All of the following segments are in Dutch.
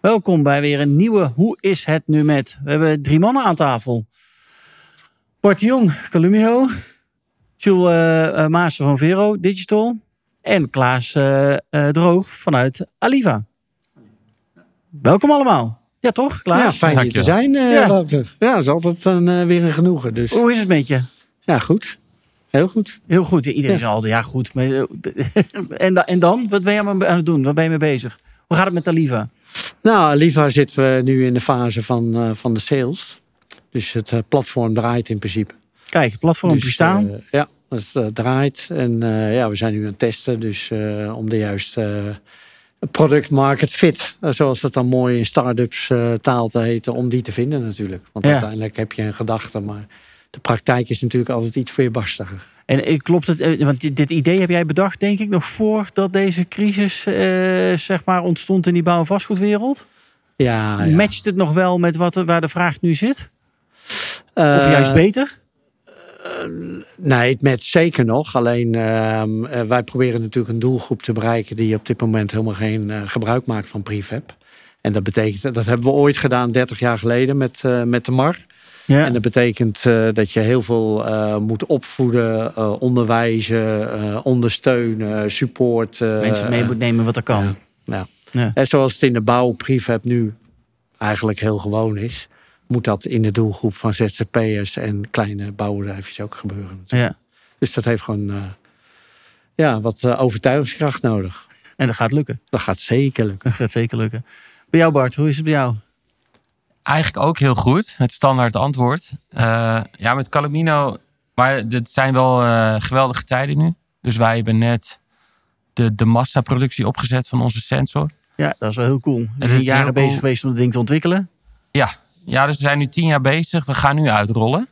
Welkom bij weer een nieuwe Hoe is het nu met? We hebben drie mannen aan tafel. Bart de Jong, Calumio. Jules uh, Maassen van Vero Digital. En Klaas uh, uh, Droog vanuit Aliva. Welkom allemaal. Ja, toch, Klaas? Ja, fijn hier te zijn, uh, ja. Wouter. Ja, dat is altijd een, weer een genoegen. Dus. Hoe is het met je? Ja, goed. Heel goed. Heel goed. Iedereen is altijd, ja, goed. en, en dan? Wat ben je aan het doen? Waar ben je mee bezig? Hoe gaat het met Aliva? Nou, Aliva zitten we nu in de fase van, uh, van de sales. Dus het uh, platform draait in principe. Kijk, het platform dus, bestaan. Uh, ja, het draait. En ja, we zijn nu aan het testen. Dus om de juiste product market fit, zoals dat dan mooi in start-ups taal te heten, om die te vinden natuurlijk. Want ja. uiteindelijk heb je een gedachte, maar de praktijk is natuurlijk altijd iets weerbarstiger. En klopt het, want dit idee heb jij bedacht, denk ik, nog voordat deze crisis eh, zeg maar ontstond in die bouw- en vastgoedwereld? Ja, ja. Matcht het nog wel met wat, waar de vraag nu zit? Uh, of juist beter? Uh, nee, het matcht zeker nog. Alleen wij proberen natuurlijk een doelgroep te bereiken die op dit moment helemaal geen gebruik maakt van prefab. En dat betekent, dat hebben we ooit gedaan 30 jaar geleden met, met de MAR. Ja. En dat betekent uh, dat je heel veel uh, moet opvoeden, uh, onderwijzen, ondersteunen, support. Mensen mee moet nemen wat er kan. Ja. ja. En zoals het in de bouw prefab nu eigenlijk heel gewoon is, moet dat in de doelgroep van ZZP'ers en kleine bouwbedrijfjes ook gebeuren. Ja. Dus dat heeft gewoon ja, wat overtuigingskracht nodig. En dat gaat lukken. Dat gaat zeker lukken. Dat gaat zeker lukken. Bij jou Bart, hoe is het bij jou? Eigenlijk ook heel goed. Het standaard antwoord. Uh, ja, met Calamino. Maar het zijn wel uh, geweldige tijden nu. Dus wij hebben net de, de massaproductie opgezet van onze sensor. Ja, dat is wel heel cool. We zijn jaren bezig cool. geweest om het ding te ontwikkelen. Ja. ja, dus we zijn nu tien jaar bezig. We gaan nu uitrollen.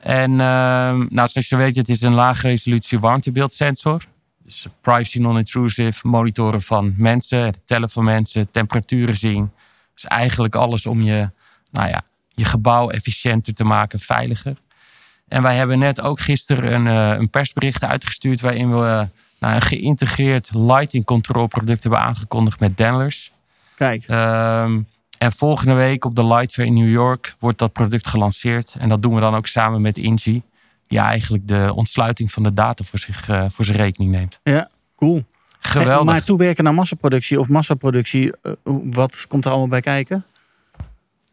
En uh, nou, zoals je weet, het is een lage resolutie warmtebeeldsensor. Dus privacy non-intrusive, monitoren van mensen, tellen van mensen, temperaturen zien. Dus eigenlijk alles om je, nou ja, je gebouw efficiënter te maken, veiliger. En wij hebben net ook gisteren een, uh, een persbericht uitgestuurd waarin we uh, nou, een geïntegreerd lighting control product hebben aangekondigd met Denlers. Kijk. Um, en volgende week op de Light Fair in New York wordt dat product gelanceerd. En dat doen we dan ook samen met Ingi. Die eigenlijk de ontsluiting van de data voor, zich, uh, voor zijn rekening neemt. Ja, cool. Geweldig. Maar toewerken naar massaproductie of massaproductie, wat komt er allemaal bij kijken?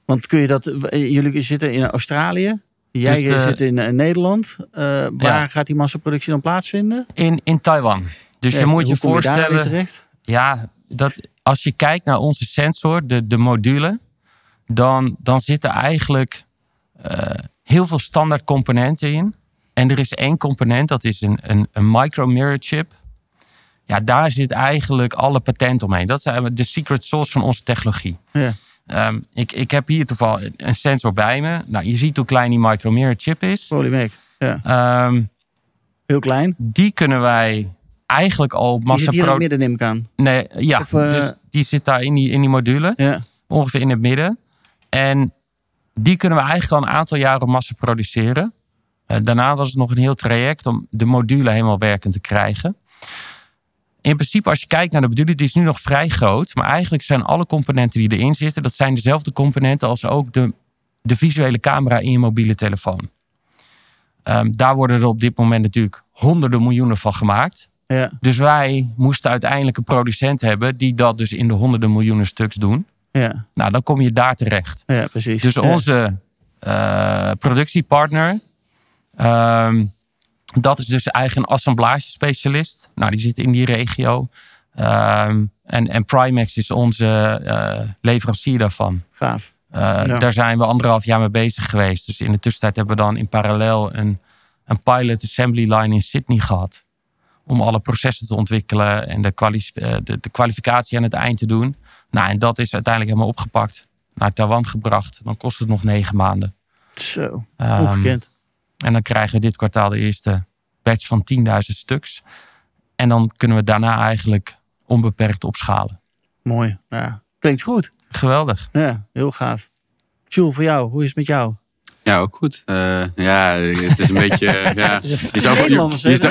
Want kun je dat, jullie zitten in Australië, jij dus de, zit in Nederland. Uh, waar ja. gaat die massaproductie dan plaatsvinden? In, in Taiwan. Dus ja, je moet je voorstellen. Je terecht? Ja, dat, als je kijkt naar onze sensor, de, de module, dan, dan zitten eigenlijk uh, heel veel standaard componenten in. En er is één component, dat is een, een, een micro mirror chip. Ja, daar zit eigenlijk alle patent omheen. Dat is de secret sauce van onze technologie. Ja. Um, ik, ik heb hier toevallig een sensor bij me. Nou, je ziet hoe klein die micro mirror chip is. Holy mac. Ja. Um, Heel klein. Die kunnen wij eigenlijk al massa... Die zit hier in het midden, neem ik aan. Nee, ja. Of, uh... dus die zit daar in die, in die module. Ja. Ongeveer in het midden. En die kunnen we eigenlijk al een aantal jaren op massa produceren. Uh, daarna was het nog een heel traject om de module helemaal werkend te krijgen. In principe, als je kijkt naar de bedoeling, die is nu nog vrij groot. Maar eigenlijk zijn alle componenten die erin zitten, dat zijn dezelfde componenten als ook de, de visuele camera in je mobiele telefoon. Um, daar worden er op dit moment natuurlijk honderden miljoenen van gemaakt. Ja. Dus wij moesten uiteindelijk een producent hebben die dat dus in de honderden miljoenen stuks doen. Ja. Nou, dan kom je daar terecht. Ja, precies. Dus onze uh, productiepartner, um, Dat is dus een assemblagespecialist. Nou, die zit in die regio. Ehm, en, en Primax is onze eh, leverancier daarvan. Gaaf. Uh, Ja. Daar zijn we anderhalf jaar mee bezig geweest. Dus in de tussentijd hebben we dan in parallel een, een pilot assembly line in Sydney gehad. Om alle processen te ontwikkelen en de, kwali- eh, de, de kwalificatie aan het eind te doen. Nou, en dat is uiteindelijk helemaal opgepakt. Naar Taiwan gebracht. Dan kost het nog negen maanden. Zo, Ehm, ongekend. En dan krijgen we dit kwartaal de eerste batch van 10.000 stuks. En dan kunnen we daarna eigenlijk onbeperkt opschalen. Mooi. Ja. Klinkt goed. Geweldig. Ja, heel gaaf. Jules, voor jou, hoe is het met jou? Ja, ook goed. Eh, ja, het is een beetje. ja, je zou, je,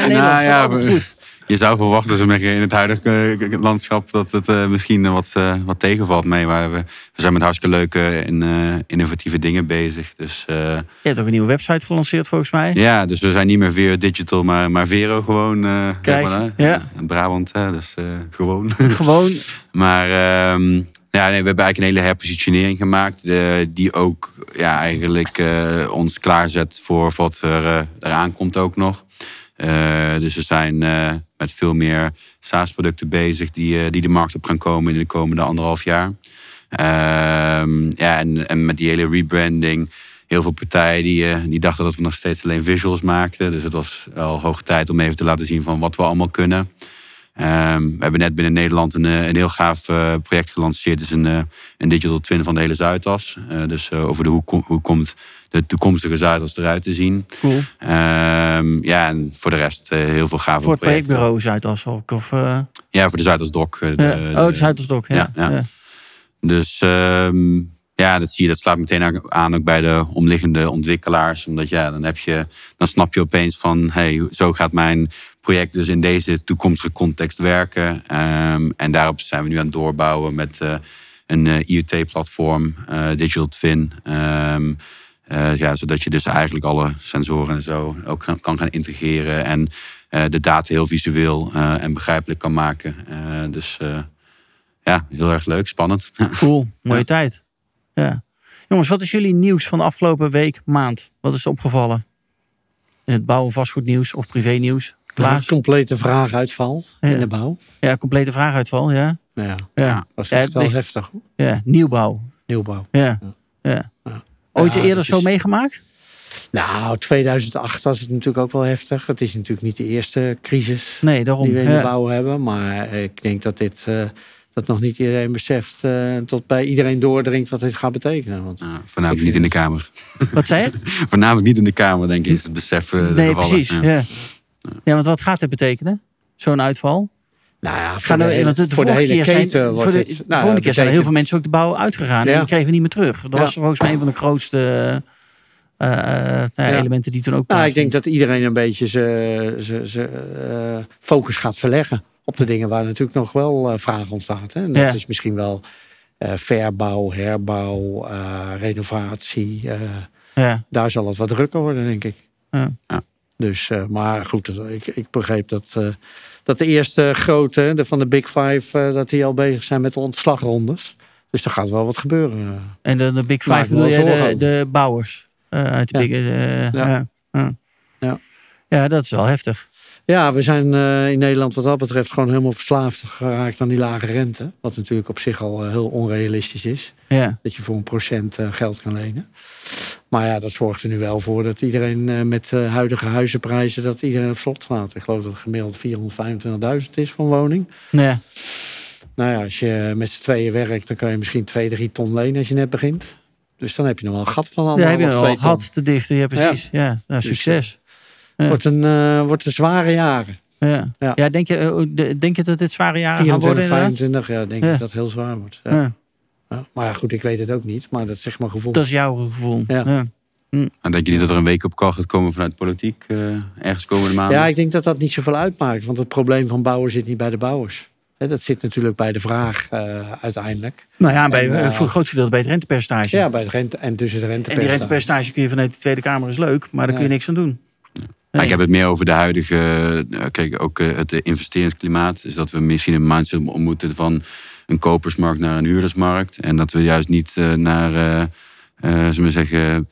nou, ja, goed. Je zou verwachten maar, in het huidige eh, landschap dat het eh, misschien wat, eh, wat tegenvalt mee. Maar we, we zijn met hartstikke leuke en innovatieve dingen bezig. Dus Je hebt ook een nieuwe website gelanceerd volgens mij. ja, dus we zijn niet meer Vero Digital, maar, maar Vero gewoon. Kijk, maar, ja. Brabant, hè, dus gewoon. Gewoon, Maar ehm, ja, nee, we hebben eigenlijk een hele herpositionering gemaakt. die ook ja, eigenlijk ons klaarzet voor wat er eraan komt ook nog. Eh, dus we zijn eh, met veel meer SaaS-producten bezig die, eh, die de markt op gaan komen in de komende anderhalf jaar. Ehm, ja, en, met die hele rebranding. Heel veel partijen die, die dachten dat we nog steeds alleen visuals maakten. Dus het was wel hoog tijd om even te laten zien van wat we allemaal kunnen. Ehm, we hebben net binnen Nederland een, eh, een heel gaaf eh, project gelanceerd. Het is een, eh, een digital twin van de hele Zuidas. Dus over de, hoe, kom- hoe komt de toekomstige Zuidas eruit te zien. cool. Ehm, ja, en voor de rest heel veel gave Voor het projectbureau Zuidas ook. Of, Ja, voor de Zuidas Doc. de- ja. oh, het. Ja. ja, Ja, ja. Dus ehm, ja, dat zie je, dat slaat meteen aan- aan ook bij de omliggende ontwikkelaars. Omdat ja, dan heb je, dan snap je opeens van, hey, zo gaat mijn project dus in deze toekomstige context werken. Ehm, en daarop zijn we nu aan het doorbouwen met eh, een eh, IoT-platform, eh, Digital Twin. Ehm, eh, ja, zodat je dus eigenlijk alle sensoren en zo ook kan- kan gaan integreren. En de data heel visueel en begrijpelijk kan maken. Dus ja, heel erg leuk, spannend. Cool, mooie Ja. tijd. Ja. Jongens, wat is jullie nieuws van de afgelopen week, maand? Wat is opgevallen? In het bouw- en vastgoednieuws of privé-nieuws? Klaas? complete vraaguitval Ja. in de bouw. Ja, complete vraaguitval, ja. Ja, Ja, dat was Ja, echt het wel ligt- heftig. ja. nieuwbouw. Nieuwbouw. Ja. ja. Ja. Ooit Ja, eerder zo is- meegemaakt? Nou, 2008 was het natuurlijk ook wel heftig. Het is natuurlijk niet de eerste crisis Nee, daarom. die we in de bouw hebben. Maar ik denk dat dit eh, dat nog niet iedereen beseft. eh, tot bij iedereen doordringt wat dit gaat betekenen. Want voornamelijk niet in de Kamer. Wat zei je? Voornamelijk niet in de Kamer, denk ik, is het besef. eh, de Nee, precies. Ja. Ja. want wat gaat dit betekenen? Zo'n uitval? nou ja, voor de, hele, want de, de voor de vorige hele keer zijn, keten voor wordt dit- de nou, vorige keer zijn er heel veel mensen ook de bouw uitgegaan en Ja. die kregen we niet meer terug. Dat Ja. was volgens mij een van de grootste eh, eh, nou elementen die toen ook Nou, ik denk dat iedereen een beetje zijn eh, focus gaat verleggen op de dingen waar natuurlijk nog wel vraag ontstaat. Hè? En dat is misschien wel verbouw, herbouw, renovatie. Ja. daar zal het wat drukker worden, denk ik. Ja. Dus, eh, maar goed, ik, ik begreep dat, eh, dat de eerste grote de, van de Big Five, eh, dat die al bezig zijn met de ontslagrondes. Dus er gaat wel wat gebeuren. En de, de Big Five bedoel jij de, bouwers uit de Ja. Big... ja. Ja. Ja. Ja. Dat is wel heftig. Ja, we zijn in Nederland wat dat betreft gewoon helemaal verslaafd geraakt aan die lage rente. Wat natuurlijk op zich al heel onrealistisch is. Ja. Dat je voor een procent geld kan lenen. Maar ja, dat zorgt er nu wel voor dat iedereen eh, met eh, huidige huizenprijzen, dat iedereen op slot slaat. Ik geloof dat het gemiddeld 425.000 is voor een woning. Ja. Nou ja, als je met z'n tweeën werkt, dan kan je misschien 2, 3 ton lenen als je net begint. Dus dan heb je nog wel een gat van Ja, anderhalf, heb je twee al ton. gehad te dichten. Ja, precies. Ja, nou, Dus, succes. Ja. Wordt een, eh, wordt een zware jaren. Ja. ja. Ja. denk, je, eh, de- denk je dat dit zware jaren gaan 24, worden inderdaad? 25, ja, denk Ja. ik dat het heel zwaar wordt. Ja. Maar ja, goed, ik weet het ook niet. Maar dat is zeg maar gevoel. Dat is jouw gevoel. Ja. Ja. En denk je niet dat er een week op kan gaat komen vanuit politiek eh, ergens komende maanden? Ja, ik denk dat dat niet zoveel uitmaakt. Want het probleem van bouwen zit niet bij de bouwers. Hè, dat zit natuurlijk bij de vraag eh, uiteindelijk. Nou ja, bij, En, eh, voor een groot gedeelte bij het rentepercentage. Ja, bij de rente en dus het en rentepercentage. die rentepercentage kun je vanuit de Tweede Kamer is leuk, maar daar kun je niks aan doen. Maar ik heb het meer over de huidige, eh, kijk, ook eh, het investeringsklimaat. Is dat we misschien een mindset ontmoeten van een kopersmarkt naar een huurdersmarkt. En dat we juist niet eh, naar, eh, eh, zullen zeggen,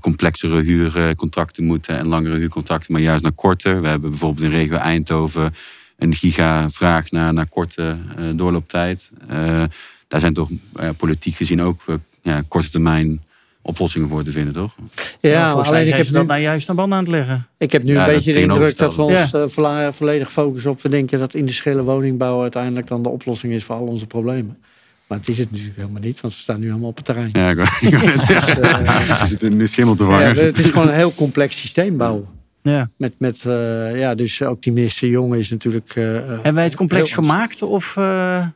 complexere huurcontracten moeten en langere huurcontracten, maar juist naar korter. We hebben bijvoorbeeld in regio Eindhoven een giga-vraag naar, naar korte doorlooptijd. Daar zijn toch politiek gezien ook ja, korte termijn oplossingen voor te vinden, toch? Ja, volgens mij alleen ik heb, ze dat nou juist aan banden aan het leggen. ik heb nu Ja, een beetje de indruk dat we ons tegenovergestelde. eh, volledig focussen op. We denken dat industriële woningbouw uiteindelijk dan de oplossing is voor al onze problemen. Maar het is het natuurlijk helemaal niet, want ze staan nu allemaal op het terrein. Ja, ik wou- ik wou net zeggen. We zitten nu schimmel te Ja, vangen. het is gewoon een heel complex systeem bouwen. Ja. Met, met eh, ja, dus ook die minister Jonge is natuurlijk... eh, eh, Hebben wij het complex heel- gemaakt of eh,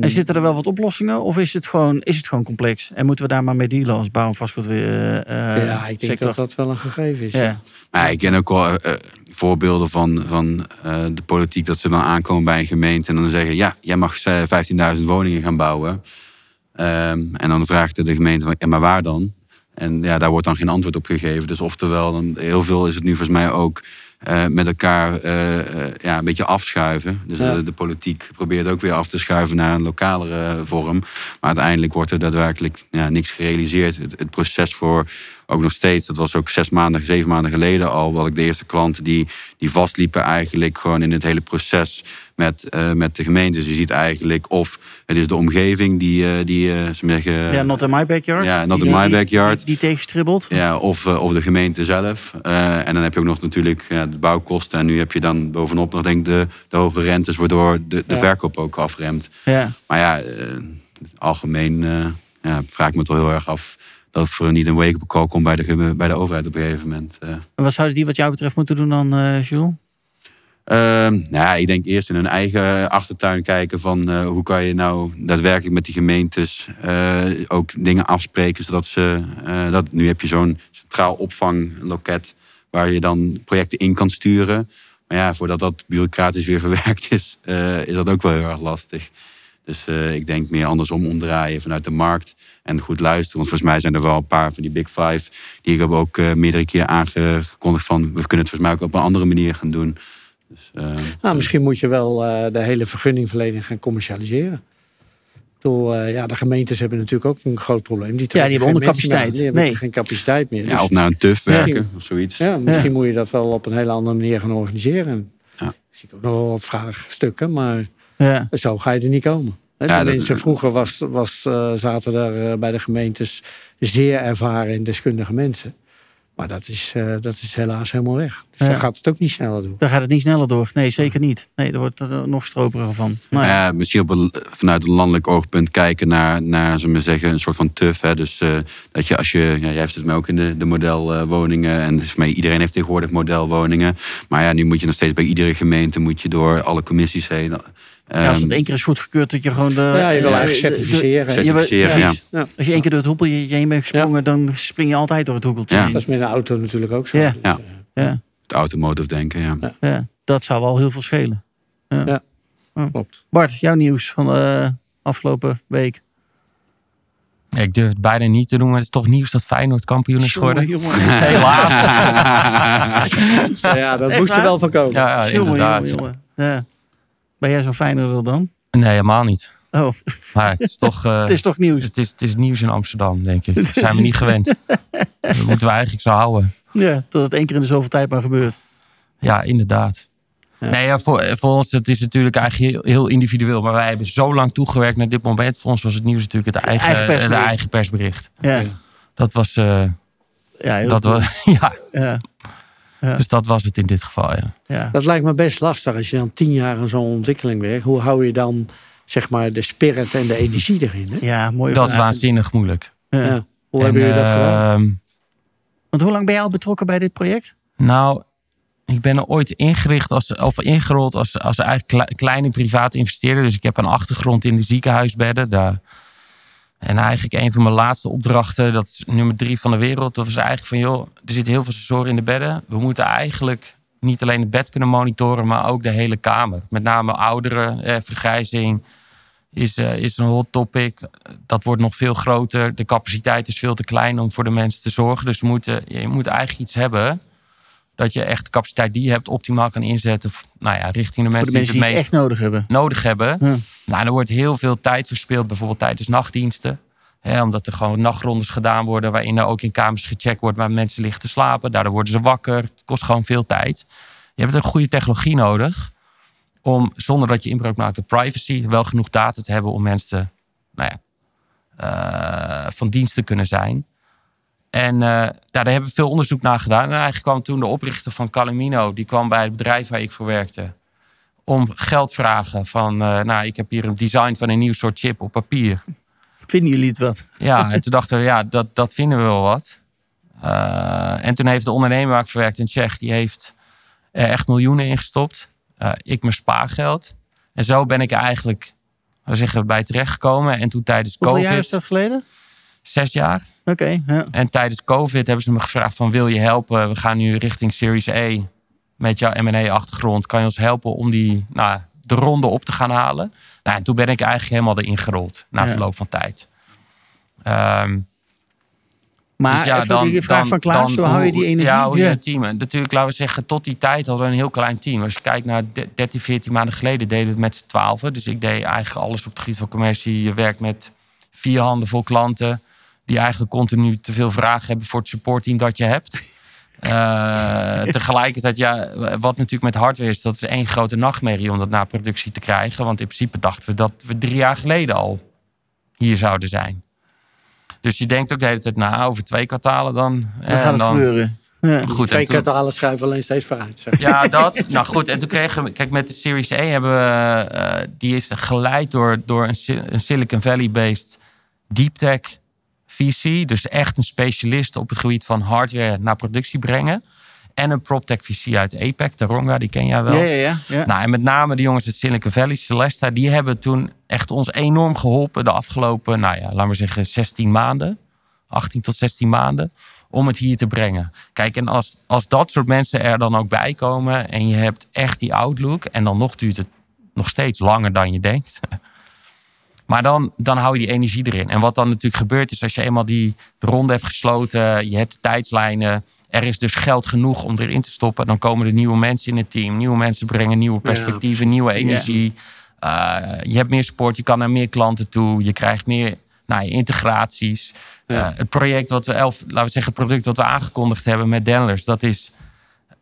en zitten er wel wat oplossingen? Of is het, gewoon, is het gewoon complex? En moeten we daar maar mee dealen als bouw- en vastgoed eh, eh, ja, ik denk sector? dat dat wel een gegeven is. Ja. Maar ik ken ook wel eh, voorbeelden van, van eh, de politiek dat ze dan aankomen bij een gemeente en dan zeggen: Ja, jij mag eh, 15.000 woningen gaan bouwen. Ehm, en dan vraagt de gemeente: van, ja, Maar waar dan? En ja, daar wordt dan geen antwoord op gegeven. Dus oftewel, dan, heel veel is het nu volgens mij ook eh, met elkaar eh, eh, ja, een beetje afschuiven. Dus Ja. de, de politiek probeert ook weer af te schuiven naar een lokalere vorm. Maar uiteindelijk wordt er daadwerkelijk ja, niks gerealiseerd. Het, het proces voor ook nog steeds, dat was ook zes maanden, zeven maanden geleden al, wat ik de eerste klanten die, die vastliepen eigenlijk gewoon in het hele proces met, eh, met de gemeente. Dus je ziet eigenlijk of het is de omgeving die, eh, die eh, ze zeggen, ja, not in my backyard. Ja, not Die- in my die- backyard. Die, die tegenstribbelt. ja, of, of de gemeente zelf. En dan heb je ook nog natuurlijk de bouwkosten. En nu heb je dan bovenop nog denk ik de, de hoge rentes, waardoor de, de Ja. verkoop ook afremt. Ja. Maar ja, algemeen ja, vraag ik me toch heel erg af dat er niet een wake-up call komt bij de, bij de overheid op een gegeven moment. En wat zouden die wat jou betreft moeten doen dan, Jules? Ehm, nou ja, ik denk eerst in hun eigen achtertuin kijken van eh, hoe kan je nou daadwerkelijk met die gemeentes eh, ook dingen afspreken zodat ze eh, dat nu heb je zo'n centraal opvangloket waar je dan projecten in kan sturen. Maar ja, voordat dat bureaucratisch weer verwerkt is, is dat ook wel heel erg lastig. Dus ik denk meer andersom omdraaien vanuit de markt en goed luisteren. Want volgens mij zijn er wel een paar van die Big Five die ik heb ook meerdere keer aangekondigd van we kunnen het volgens mij ook op een andere manier gaan doen. Dus, eh, Nou, misschien moet je wel eh, de hele vergunningverlening gaan commercialiseren. Bedoel, eh, ja, de gemeentes hebben natuurlijk ook een groot probleem. Die, trekken die hebben ondercapaciteit. aan. Die hebben Nee. geen capaciteit meer. ja, Dus, of naar een TUF Ja. werken of zoiets. ja, misschien Ja. moet je dat wel op een hele andere manier gaan organiseren. Ja. Ik zie ook nog wel wat vraagstukken, maar Ja. zo ga je er niet komen. Ja, dat- mensen vroeger was, was, eh, zaten er eh, bij de gemeentes zeer ervaren en deskundige mensen. Maar dat is, eh, dat is helaas helemaal weg. Dus Ja. dan gaat het ook niet sneller doen. Daar gaat het niet sneller door. Nee, zeker niet. Nee, daar wordt er nog stroperiger van. Nou, ja. Ja, misschien op een, vanuit een landelijk oogpunt kijken naar, naar zullen we zeggen, een soort van TUF. Hè. Dus eh, dat je als je, ja, jij hebt het mij ook in de, de modelwoningen. en dus voor mij, iedereen heeft tegenwoordig modelwoningen. Maar ja, nu moet je nog steeds bij iedere gemeente moet je door alle commissies heen. Ja, als het Ehm, één keer is goedgekeurd dat je gewoon de... Ja, je wil eh, eigenlijk de- de- certificeren. je Certificeren, ja. Ja. Als je één keer door het hoepeltje heen bent gesprongen, dan spring je altijd door het hoepeltje Ja. heen. Dat is met een auto natuurlijk ook zo. Ja. Dus, Ja. eh, Ja, het automotive denken, ja. ja, dat zou wel heel veel schelen. klopt. Bart, jouw nieuws van de afgelopen week. Ja, ik durf het bijna niet te doen, maar het is toch nieuws dat Feyenoord kampioen is geworden. Helaas. Ja, dat Echt moest er waar? wel van komen. Ja, ja inderdaad. jongen, jongen. Ja. Ben jij zo fijner dan? Nee, helemaal niet. Oh, Maar het is toch... eh, het is toch nieuws. het is, het is nieuws in Amsterdam, denk ik. Dat zijn we niet gewend. Dat moeten we eigenlijk zo houden. Ja, dat het één keer in de zoveel tijd maar gebeurt. Ja, inderdaad. Ja. Nee, ja, voor, voor ons het is natuurlijk eigenlijk heel, heel individueel. Maar wij hebben zo lang toegewerkt naar dit moment. Voor ons was het nieuws natuurlijk het eigen, eigen persbericht. de eigen persbericht. Ja. Dat was... eh, ja, heel dat was ja, ja, Ja. dus dat was het in dit geval, ja. ja. Dat lijkt me best lastig als je dan tien jaar aan zo'n ontwikkeling werkt. Hoe hou je dan zeg maar de spirit en de energie erin? Hè? ja, mooi. Dat is waanzinnig moeilijk. Ja. Ja. Hoe En, hebben jullie dat gedaan? ehm, Want hoe lang ben jij al betrokken bij dit project? Nou, ik ben er ooit ingericht als, of ingerold als, als eigenlijk kle- kleine private investeerder. Dus ik heb een achtergrond in de ziekenhuisbedden. Daar. En eigenlijk een van mijn laatste opdrachten, dat is nummer drie van de wereld. Dat was eigenlijk van, joh, er zitten heel veel sensoren in de bedden. We moeten eigenlijk niet alleen het bed kunnen monitoren, maar ook de hele kamer. Met name ouderen, eh, vergrijzing is, eh, is een hot topic. Dat wordt nog veel groter. De capaciteit is veel te klein om voor de mensen te zorgen. Dus moeten, je moet eigenlijk iets hebben dat je echt de capaciteit die je hebt optimaal kan inzetten. Nou ja, richting de mensen, die die het echt nodig hebben. nodig hebben. Ja. Nou, er wordt heel veel tijd verspild, bijvoorbeeld tijdens nachtdiensten. Hè, omdat er gewoon nachtrondes gedaan worden. Waarin er ook in kamers gecheckt wordt waar mensen liggen te slapen. Daardoor worden ze wakker. Het kost gewoon veel tijd. Je hebt een goede technologie nodig. Om zonder dat je inbreuk maakt op privacy. wel genoeg data te hebben om mensen nou ja, eh, van dienst te kunnen zijn. En uh, daar hebben we veel onderzoek naar gedaan. En eigenlijk kwam toen de oprichter van Calamino, die kwam bij het bedrijf waar ik voor werkte, om geld vragen van, uh, nou, ik heb hier een design van een nieuw soort chip op papier. Vinden jullie het wat? Ja, en toen dachten we, ja, dat, dat vinden we wel wat. Uh, en toen heeft de ondernemer waar ik voor werkte in Tsjech, die heeft er echt miljoenen ingestopt. ik mijn spaargeld. En zo ben ik eigenlijk we zeggen, bij terechtgekomen. En toen tijdens Hoeveel COVID. jaar is dat geleden? Zes jaar. Oké. ja. En tijdens COVID hebben ze me gevraagd van wil je helpen? We gaan nu richting Series A met jouw M&A-achtergrond. Kan je ons helpen om die, nou, de ronde op te gaan halen? Nou, en toen ben ik eigenlijk helemaal erin gerold na Ja. verloop van tijd. Ehm, Maar dus ja, even dan- die vraag dan- van Klaas, hoe hou je die energie? Ja, hoe je Ja. team. Natuurlijk, laten we zeggen, tot die tijd hadden we een heel klein team. Als je kijkt naar de- 13, 14 maanden geleden deden we het met z'n twaalfen. Dus ik deed eigenlijk alles op het gebied van commercie. Je werkt met vier handen vol klanten. Die eigenlijk continu te veel vragen hebben voor het supportteam dat je hebt. Eh, tegelijkertijd, ja, wat natuurlijk met hardware is, dat is één grote nachtmerrie om dat naar productie te krijgen. Want in principe dachten we dat we drie jaar geleden al hier zouden zijn. Dus je denkt ook de hele tijd na over twee kwartalen dan. Dan eh, gaat het dan, gebeuren. Ja. Goed, Twee en toen- kwartalen schuiven alleen steeds vooruit. Zeg. ja, dat. Nou goed, en toen kregen we... Kijk, met de Series A hebben we... eh, die is geleid door, door een, een Silicon Valley-based deep tech VC. Dus echt een specialist op het gebied van hardware naar productie brengen. En een PropTech VC uit APEC, Taronga, die ken jij wel. Ja, ja, ja. ja. Nou, en met name de jongens uit Silicon Valley, Celesta, die hebben toen echt ons enorm geholpen de afgelopen, nou ja, laten we zeggen 16 maanden, 18 tot 16 maanden, om het hier te brengen. Kijk, en als, als dat soort mensen er dan ook bij komen en je hebt echt die outlook, en dan nog duurt het nog steeds langer dan je denkt. Maar dan, dan hou je die energie erin. En wat dan natuurlijk gebeurt is als je eenmaal die ronde hebt gesloten, je hebt de tijdslijnen, er is dus geld genoeg om erin te stoppen, dan komen er nieuwe mensen in het team. Nieuwe mensen brengen nieuwe perspectieven, nieuwe energie. Uh, je hebt meer sport, je kan naar meer klanten toe, je krijgt meer nou, integraties. Ja. Uh, het project wat we elf, laten we zeggen, het product wat we aangekondigd hebben met Denlers, dat is,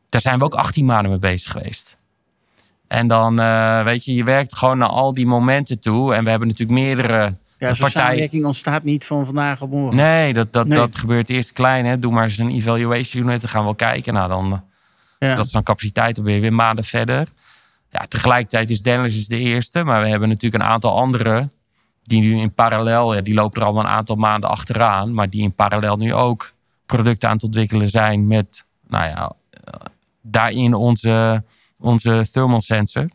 daar zijn we ook 18 maanden mee bezig geweest. En dan, uh, weet je, je werkt gewoon naar al die momenten toe. En we hebben natuurlijk meerdere Ja, zo'n samenwerking ontstaat niet van vandaag op morgen. Nee, dat, dat, Nee. dat gebeurt eerst klein. Hè. Doe maar eens een evaluation unit, dan gaan we wel kijken. Nou, dan, Ja. dat is dan capaciteit, dan ben je weer maanden verder. Ja, tegelijkertijd is Dennis is de eerste. Maar we hebben natuurlijk een aantal andere... die nu in parallel... Ja, die lopen er al een aantal maanden achteraan... maar die in parallel nu ook producten aan het ontwikkelen zijn... met, nou ja, eh, daarin onze, onze thermal sensor.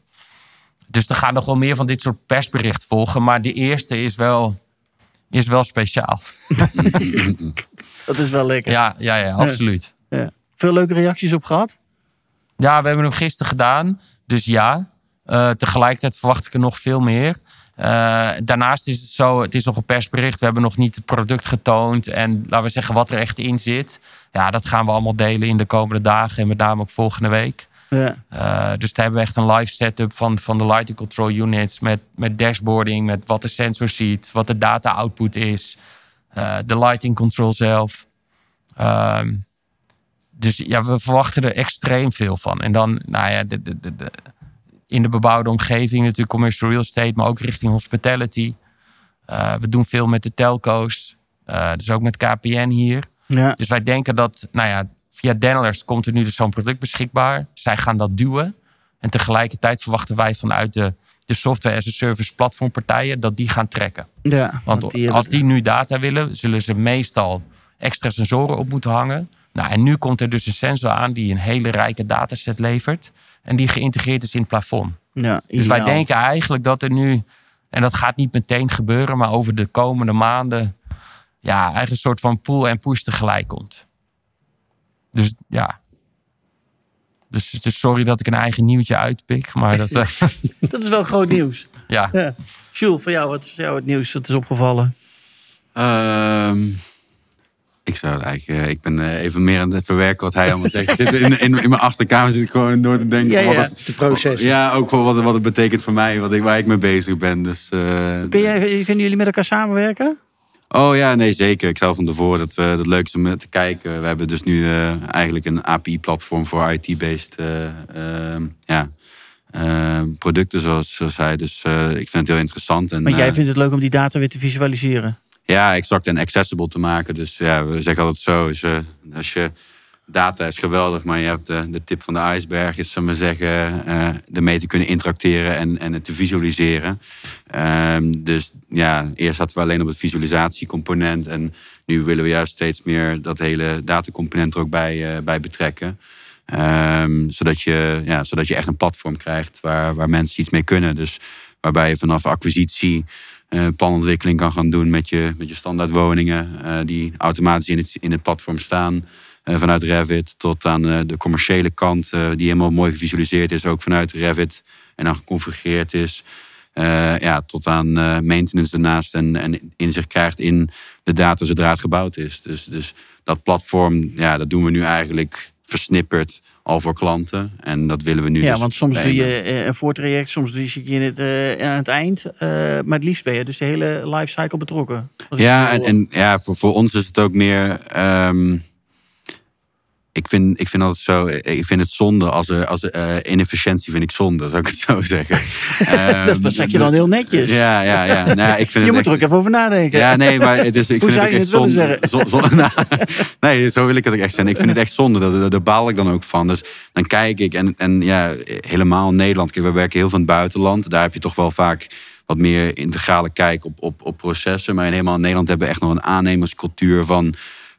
Dus er gaan nog wel meer van dit soort persberichten volgen. Maar de eerste is wel, is wel speciaal. Dat is wel lekker. Ja, ja, ja, absoluut. Ja. Veel leuke reacties op gehad? Ja, we hebben hem gisteren gedaan. Dus ja. Uh, tegelijkertijd verwacht ik er nog veel meer. Uh, daarnaast is het zo, het is nog een persbericht. We hebben nog niet het product getoond. En laten we zeggen wat er echt in zit. Ja, dat gaan we allemaal delen in de komende dagen. En met name ook volgende week. Ja. Uh, dus daar hebben we echt een live setup van, van de lighting control units. Met, met dashboarding, met wat de sensor ziet. Wat de data output is. Uh, de lighting control zelf. Uh, dus ja, we verwachten er extreem veel van. En dan, nou ja, de, de, de, in de bebouwde omgeving natuurlijk commercial real estate, maar ook richting hospitality. Uh, we doen veel met de telco's, dus ook met KPN hier. Ja. Dus wij denken dat, nou ja, via Denlers komt er nu dus zo'n product beschikbaar. Zij gaan dat duwen. En tegelijkertijd verwachten wij vanuit de, de software as a service platformpartijen dat die gaan trekken. Ja, Want die als die nu data willen, zullen ze meestal extra sensoren op moeten hangen. Nou, en nu komt er dus een sensor aan die een hele rijke dataset levert. En die geïntegreerd is in het plafond. Ja, dus wij denken eigenlijk dat er nu, en dat gaat niet meteen gebeuren, maar over de komende maanden, ja, eigenlijk een soort van pull en push tegelijk komt. Dus ja. Dus, dus sorry dat ik een eigen nieuwtje uitpik, maar dat. Uh, dat is wel groot nieuws. ja. ja. Jules, voor jou, wat is jou het nieuws dat is opgevallen? Uh, ik zou eigenlijk, uh, ik ben uh, even meer aan het verwerken wat hij allemaal zegt. In, in, in, mijn achterkamer zit ik gewoon door te denken. Ja, het, de proces. Ja, ook voor wat, wat het betekent voor mij, wat ik, waar ik mee bezig ben. Dus, uh, Kun jij, kunnen jullie met elkaar samenwerken? Oh ja, nee, zeker. Ik stel van tevoren dat we dat leuk is om te kijken. We hebben dus nu uh, eigenlijk een API-platform voor IT-based uh, uh, ja, producten, zoals, zoals hij. Dus ik vind het heel interessant. En, maar jij vindt het leuk om die data weer te visualiseren? Ja, exact en accessible te maken. Dus ja, we zeggen altijd zo. Als je data is geweldig, maar je hebt de, de tip van de ijsberg, is zullen we zeggen, uh, ermee te kunnen interacteren en, en het te visualiseren. Um, dus ja, eerst hadden we alleen op het visualisatiecomponent en nu willen we juist steeds meer dat hele datacomponent er ook bij, uh, bij betrekken. Um, zodat, je, ja, zodat je echt een platform krijgt waar, waar mensen iets mee kunnen. Dus waarbij je vanaf acquisitie uh, planontwikkeling kan gaan doen met je, met je standaardwoningen, uh, die automatisch in het, in het platform staan. Uh, vanuit Revit tot aan uh, de commerciële kant, uh, die helemaal mooi gevisualiseerd is, ook vanuit Revit en dan geconfigureerd is. ja, tot aan maintenance daarnaast en, en inzicht krijgt in de data zodra het gebouwd is. Dus, dus dat platform, ja, dat doen we nu eigenlijk versnipperd al voor klanten. En dat willen we nu. Ja, dus want soms doe je een voortraject, soms doe je het uh, aan het eind. Uh, maar het liefst ben je dus de hele lifecycle betrokken. Ja, en, en ja, voor, voor ons is het ook meer. Um, ik vind, ik vind altijd zo, ik vind het zonde als er, als uh, inefficiëntie vind ik zonde, zou ik het zo zeggen. um, dat zeg je dan heel netjes. Ja, ja, ja. Nou, ik vind je het moet echt, er ook even over nadenken. Ja, nee, maar het is, ik Hoe vind zou het je het echt willen zonde. zonde nou, nee, zo wil ik het ook echt zijn. Ik vind het echt zonde, daar, daar baal ik dan ook van. Dus dan kijk ik en, en ja, helemaal Nederland, kijk, we werken heel veel in het buitenland. Daar heb je toch wel vaak wat meer integrale kijk op, op, op processen. Maar helemaal in Nederland hebben we echt nog een aannemerscultuur van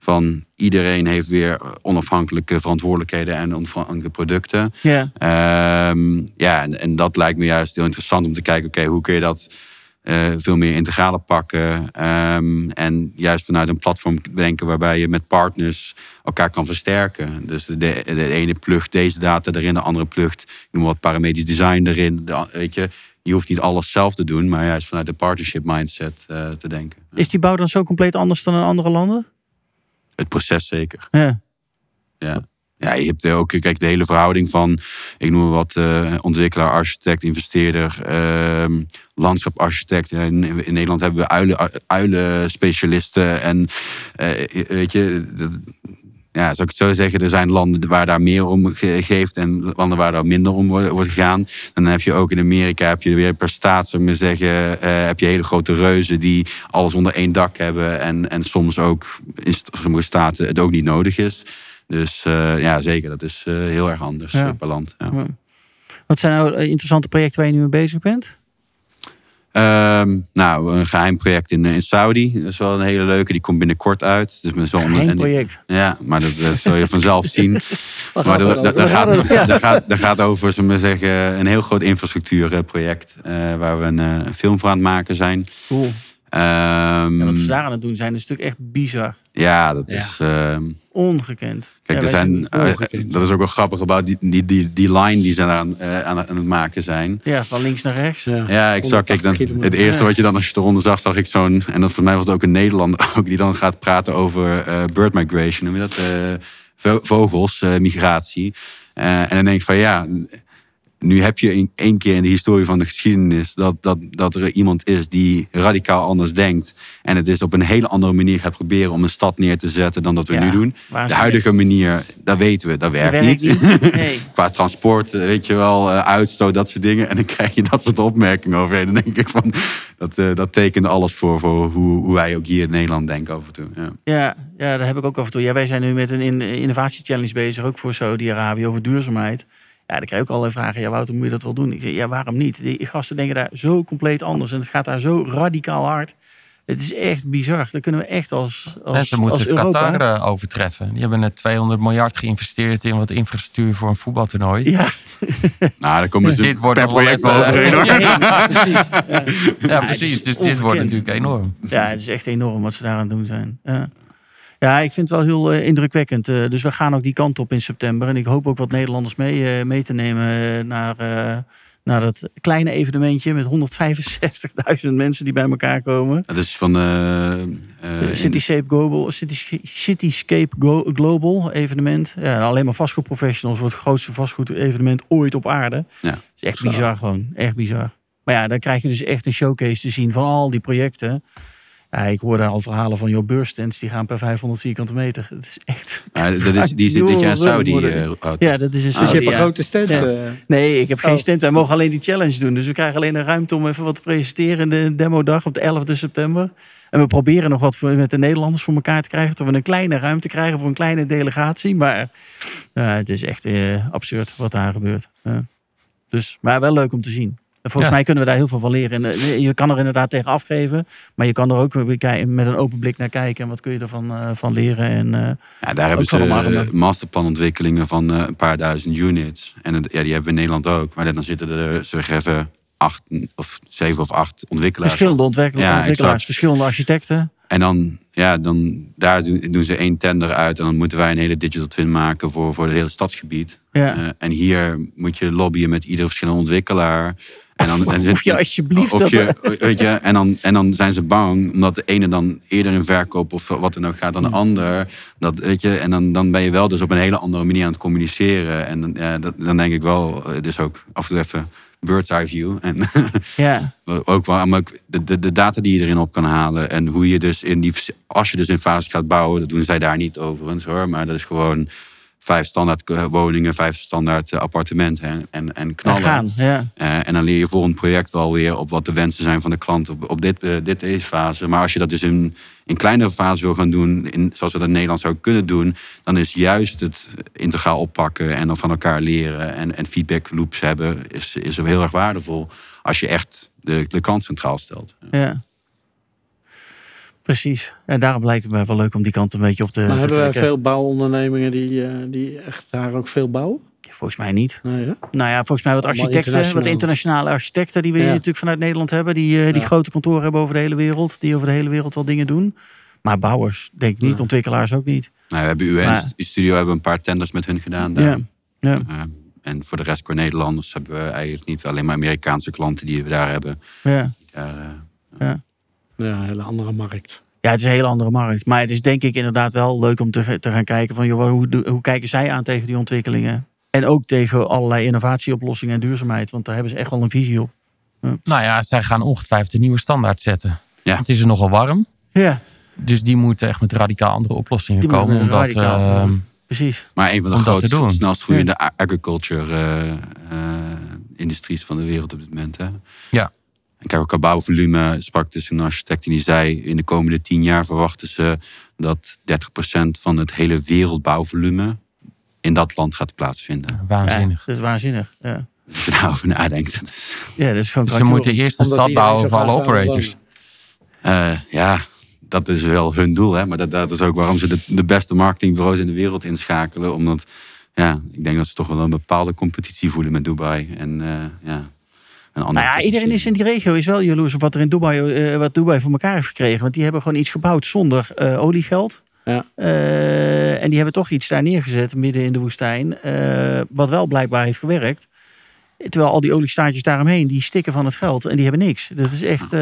van iedereen heeft weer onafhankelijke verantwoordelijkheden en onafhankelijke producten. Ja, um, ja en, en, dat lijkt me juist heel interessant om te kijken, oké, okay, hoe kun je dat uh, veel meer integrale pakken um, en juist vanuit een platform denken waarbij je met partners elkaar kan versterken. Dus de, de ene plugt deze data erin, de andere plugt, ik noem wat parametrisch design erin. De, weet je, je hoeft niet alles zelf te doen, maar juist vanuit de partnership mindset uh, te denken. Is die bouw dan zo compleet anders dan in andere landen? Het proces zeker. Ja. Ja. Ja, je hebt ook kijk, de hele verhouding van, ik noem wat, uh, ontwikkelaar, architect, investeerder, uh, landschaparchitect. In, in, Nederland hebben we uilen, uilen specialisten en uh, weet je, ja, zou ik het zo zeggen, er zijn landen waar daar meer om ge geeft en landen waar daar minder om wordt gegaan. Dan heb je ook in Amerika, heb je weer per staat, zou ik zeggen, uh, heb je hele grote reuzen die alles onder één dak hebben en, en soms ook in sommige staten het ook niet nodig is. Dus uh, ja, zeker, dat is uh, heel erg anders Ja. per land. Ja. Wat zijn nou interessante projecten waar je nu mee bezig bent? Um, nou, een geheim project in, in Saudi. Dat is wel een hele leuke. Die komt binnenkort uit. Dus met zo'n Geheim project. Ja, maar dat, dat zul je vanzelf zien. Maar dat, gaat, over, zullen we zeggen, een heel groot infrastructuurproject. Uh, waar we een, een film voor aan het maken zijn. Cool. Um, Ja, wat ze daar aan het doen zijn, is natuurlijk echt bizar. ja, dat Ja. is. uh, Ongekend. Kijk, er zijn, uh, ongekend. dat is ook wel grappig about die, die, die, die line die ze aan, uh, aan, aan het maken zijn. Ja, van links naar rechts. Ja, ik zag, kijk, dan, 180 kilometer. het eerste Ja. wat je dan als je eronder zag, zag ik zo'n, en dat voor mij was het ook een Nederlander ook, die dan gaat praten over eh, bird migration, noem je dat? Eh, vo- vogels, eh, migratie. Eh, en dan denk ik van ja, nu heb je in één keer in de historie van de geschiedenis dat, dat, dat er iemand is die radicaal anders denkt. En het is op een hele andere manier gaat proberen om een stad neer te zetten dan dat we Ja, nu doen. De huidige manier, dat weten we, dat Dat werkt, niet. niet. Nee. Qua transport, eh, weet je wel, eh, uitstoot, dat soort dingen. En dan krijg je dat soort opmerkingen overheen. Dan denk ik van, dat, eh, dat tekent alles voor, voor hoe, hoe wij ook hier in Nederland denken af en toe. Ja. Ja, ja, daar heb ik ook af en toe. Ja, wij zijn nu met een in- innovatiechallenge bezig, ook voor Saudi-Arabië, over duurzaamheid. Ja, dan krijg ik ook allerlei vragen. Ja, Wouter, moet je dat wel doen? Ik zeg, ja, waarom niet? Die gasten denken daar zo compleet anders. En het gaat daar zo radicaal hard. Het is echt bizar. Dan kunnen we echt als, als, Mensen als moeten Europa... Qatar eh, overtreffen. Die hebben net 200 miljard geïnvesteerd in wat infrastructuur voor een voetbaltoernooi. Ja, Nou, daar komen ze Dit wordt per project wel overheen hoor. ja, precies. Ja. Precies. Dus dit wordt natuurlijk enorm. Ja, het is echt enorm wat ze daar aan het doen zijn. Ja, ja ik vind het wel heel eh, indrukwekkend. Eh, dus we gaan ook die kant op in september. En ik hoop ook wat Nederlanders mee, eh, mee te nemen naar, naar dat kleine evenementje met 165.000 mensen die bij elkaar komen. Dat is van... Cityscape Global, City, Cityscape Go- Global evenement. Ja, alleen maar vastgoedprofessionals wordt het grootste vastgoed-evenement ooit op aarde. Ja. Het is echt bizar gewoon, echt bizar. Maar ja, dan krijg je dus echt een showcase te zien van al die projecten. Ja, ik hoorde al verhalen van jouw beurstents, die gaan per 500 vierkante meter. Het is echt... Ja, dat is, die zit dit jaar in Saudi. eh, auto. Ja, dat is een Dus je hebt Saudi, een grote stand. Ja. eh. Nee, ik heb geen Oh. stand. Wij mogen alleen die challenge doen. Dus we krijgen alleen een ruimte om even wat te presenteren in de demo-dag op de 11e september. En we proberen nog wat voor- met de Nederlanders voor elkaar te krijgen. Dat we een kleine ruimte krijgen voor een kleine delegatie. Maar het is echt eh, absurd wat daar gebeurt. Ja. Dus, maar wel leuk om te zien. En volgens Ja. mij kunnen we daar heel veel van leren. En, eh, je kan er inderdaad tegen afgeven. Maar je kan er ook weer met een open blik naar kijken. En wat kun je ervan eh, van leren. En, eh, Ja, daar hebben ze masterplanontwikkelingen van eh, een paar duizend units. En ja, die hebben we in Nederland ook. Maar dan zitten er, zeg even, acht of zeven of acht ontwikkelaars. verschillende Ja, ontwikkelaars, exact. verschillende architecten. En dan, ja, dan daar doen, ze één tender uit. En dan moeten wij een hele digital twin maken voor, voor het hele stadsgebied. Ja. Eh, en hier moet je lobbyen met ieder verschillende ontwikkelaar. En dan, en Of je alsjeblieft... of dat- je, weet je, en, dan, en dan zijn ze bang, omdat de ene dan eerder in verkoop of wat dan ook gaat dan de ander. Dat, weet je, en dan, dan ben je wel dus op een hele andere manier aan het communiceren. En dan, ja, dat, dan denk ik wel, eh, dus ook af en toe even bird's eye view. En ja. ook wel, maar ook de, de, de data die je erin op kan halen. En hoe je dus in die, als je dus in fases gaat bouwen, dat doen zij daar niet overigens hoor. Maar dat is gewoon vijf standaard eh, woningen, vijf standaard eh, appartementen en, en, en En knallen. gaan, ja. Eh, en dan leer je voor een project wel weer op wat de wensen zijn van de klant op, op dit, dit deze fase. Maar als je dat dus in, in kleinere fases wil gaan doen, in, zoals we dat in Nederland zouden kunnen doen, dan is juist het integraal oppakken en dan van elkaar leren en, en feedback loops hebben, is, is heel erg waardevol. Als je echt de, de klant centraal stelt. Ja. Precies. En daarom lijkt het mij wel leuk om die kant een beetje op te, Maar te hebben wij trekken. veel bouwondernemingen die, eh, die echt daar ook veel bouwen? Volgens mij niet. Nee? Nou ja, volgens mij wat architecten, wat internationale architecten die we Ja. hier natuurlijk vanuit Nederland hebben. Die, eh, die Ja. grote kantoren hebben over de hele wereld. Die over de hele wereld wel dingen doen. Maar bouwers, denk ik niet. Ja. Ontwikkelaars ook niet. Nou, we hebben UN Maar- Studio hebben een paar tenders met hun gedaan. Daar. Ja. Ja. Eh, en voor de rest qua Nederlanders hebben we eigenlijk niet alleen maar Amerikaanse klanten die we daar hebben. Ja. Daar, eh, Ja, een hele andere markt. ja, het is een hele andere markt. Maar het is denk ik inderdaad wel leuk om te, te gaan kijken van joh, hoe, hoe kijken zij aan tegen die ontwikkelingen. En ook tegen allerlei innovatieoplossingen en duurzaamheid. Want daar hebben ze echt wel een visie op. Nou ja, zij gaan ongetwijfeld een nieuwe standaard zetten. Ja. Het is er nogal warm. Ja, Dus die moeten echt met radicaal andere oplossingen Die komen. Omdat, radicaal, ehm, precies. Maar een van de grootste, doen. snelst groeiende agriculture eh, eh, industries van de wereld op dit moment. Hè? Ja. En kijk, ook qua bouwvolume sprak dus een architect en die zei... in de komende tien jaar verwachten ze dat 30% van het hele wereldbouwvolume... in dat land gaat plaatsvinden. waanzinnig. Ja, dat is waanzinnig. Ja, Als je daarover nadenkt. ja dat is gewoon Dus ze moeten eerst een stad bouwen voor alle operators. Eh, ja, dat is wel hun doel. Hè? Maar dat, dat is ook waarom ze de, de beste marketingbureaus in de wereld inschakelen. Omdat, ja, ik denk dat ze toch wel een bepaalde competitie voelen met Dubai. En eh, ja, Nou ja, iedereen is in die regio is wel jaloers op wat er in Dubai, eh, wat Dubai voor elkaar heeft gekregen. Want die hebben gewoon iets gebouwd zonder eh, oliegeld. Ja. Eh, en die hebben toch iets daar neergezet midden in de woestijn. eh, wat wel blijkbaar heeft gewerkt. Terwijl al die oliestaatjes daaromheen, die stikken van het geld. En die hebben niks. Dat is echt eh,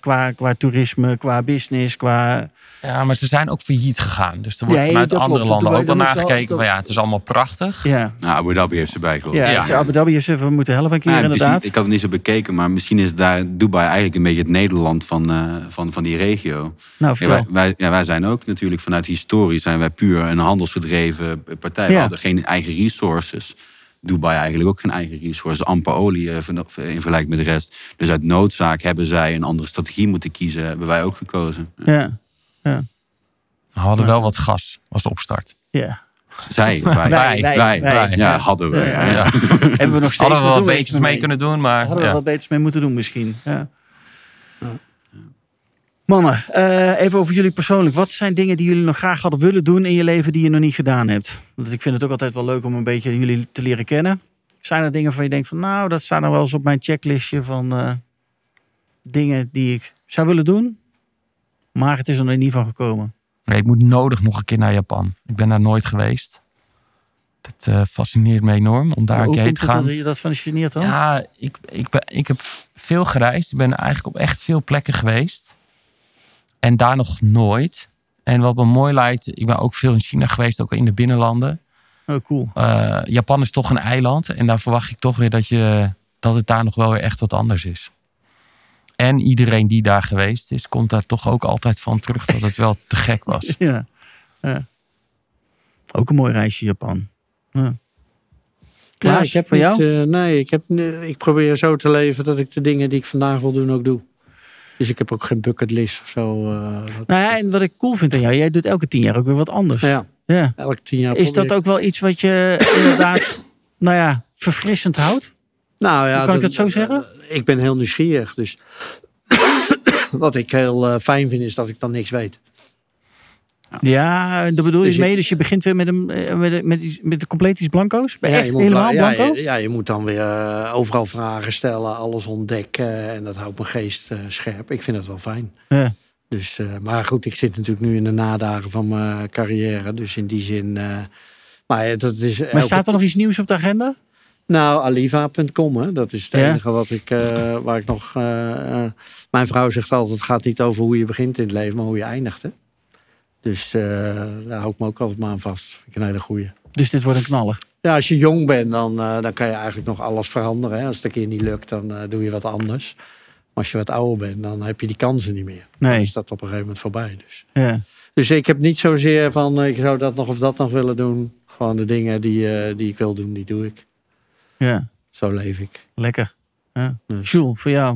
qua, qua toerisme, qua business, qua... Ja, maar ze zijn ook failliet gegaan. Dus er wordt Ja, vanuit andere klopt. landen ook wel dat naar is wel- gekeken. Van ja, het is allemaal prachtig. Ja, Nou, Abu Dhabi heeft ze bijgehoord. ja, Ja. dus Abu Dhabi heeft even moeten helpen een keer Ja, inderdaad. ik had het niet zo bekeken, maar misschien is daar Dubai eigenlijk een beetje het Nederland van, eh, van, van die regio. Nou, Ja, wij, wij, ja, wij zijn ook natuurlijk vanuit historie zijn wij puur een handelsgedreven partij. We hadden geen eigen resources. Dubai eigenlijk ook geen eigen resources. Amper olie eh, van- in vergelijking met de rest. Dus uit noodzaak hebben zij een andere strategie moeten kiezen. Hebben wij ook gekozen. Ja, We hadden wel wat gas als opstart. ja. Zij, wij. Wij, wij, Wij, wij. Ja, hadden we. Ja. ja. Ja. Hebben we nog steeds Hadden we wel we beters mee mee. kunnen doen, maar Hadden we ja. wat beters mee moeten doen misschien. Ja. Mannen, eh, even over jullie persoonlijk. Wat zijn dingen die jullie nog graag hadden willen doen in je leven die je nog niet gedaan hebt? Want ik vind het ook altijd wel leuk om een beetje jullie te leren kennen. Zijn er dingen waarvan je denkt van nou, dat staat nog wel eens op mijn checklistje van eh, dingen die ik zou willen doen. Maar het is er nog niet van gekomen. Nee, ik moet nodig nog een keer naar Japan. Ik ben daar nooit geweest. Dat eh, fascineert me enorm om daar een Hoe keer te gaan. dat je dat fascineert dan? Ja, ik, ik, ben, ik heb veel gereisd. Ik ben eigenlijk op echt veel plekken geweest. En daar nog nooit. En wat me mooi lijkt, ik ben ook veel in China geweest, ook in de binnenlanden. Oh, cool. Eh, Japan is toch een eiland. En daar verwacht ik toch weer dat, je, dat het daar nog wel weer echt wat anders is. En iedereen die daar geweest is, komt daar toch ook altijd van terug dat het wel te gek was. Ja. ja. Ook een mooi reisje Japan. Ja. Klaas, Ja, ik heb voor niet, jou? eh, nee, ik, heb, ik probeer zo te leven dat ik de dingen die ik vandaag wil doen ook doe. Dus ik heb ook geen bucketlist of zo. eh, Nou ja, en wat ik cool vind aan jou, jij doet elke tien jaar ook weer wat anders. ja, Ja. elke tien jaar Is dat ook wel iets wat je inderdaad, nou ja, verfrissend houdt? Nou ja, Hoe kan ik dat- het zo zeggen? Ik ben heel nieuwsgierig. Dus wat ik heel eh, fijn vind is dat ik dan niks weet. Ja, daar bedoel je Dus je- mee. Dus je begint weer met, een, eh, met, met, met de compleet iets blanco's? Ja, Echt helemaal bla- blanco? Ja, ja, je moet dan weer eh, overal vragen stellen, alles ontdekken. En dat houdt mijn geest eh, scherp. Ik vind het wel fijn. Ja. Dus, eh, maar goed, ik zit natuurlijk nu in de nadagen van mijn carrière. Dus in die zin. eh, maar dat is. Maar staat er nog iets nieuws op de agenda? Nou, aliva.com, dat is het Ja. enige wat ik, eh, waar ik nog. eh, eh, mijn vrouw zegt altijd: het gaat niet over hoe je begint in het leven, maar hoe je eindigt. Hè? Dus eh, daar hou ik me ook altijd maar aan vast. Vind ik een hele goeie. Dus dit wordt een knaller. Ja, als je jong bent, dan, eh, dan kan je eigenlijk nog alles veranderen. Hè? Als het een keer niet lukt, dan eh, doe je wat anders. Maar als je wat ouder bent, dan heb je die kansen niet meer. Dan Nee. is dat op een gegeven moment voorbij. Dus, Ja. dus ik heb niet zozeer van, ik zou dat nog of dat nog willen doen. Gewoon de dingen die, eh, die ik wil doen, die doe ik. ja, Zo leef ik. lekker. Ja. Dus- Jules, voor jou?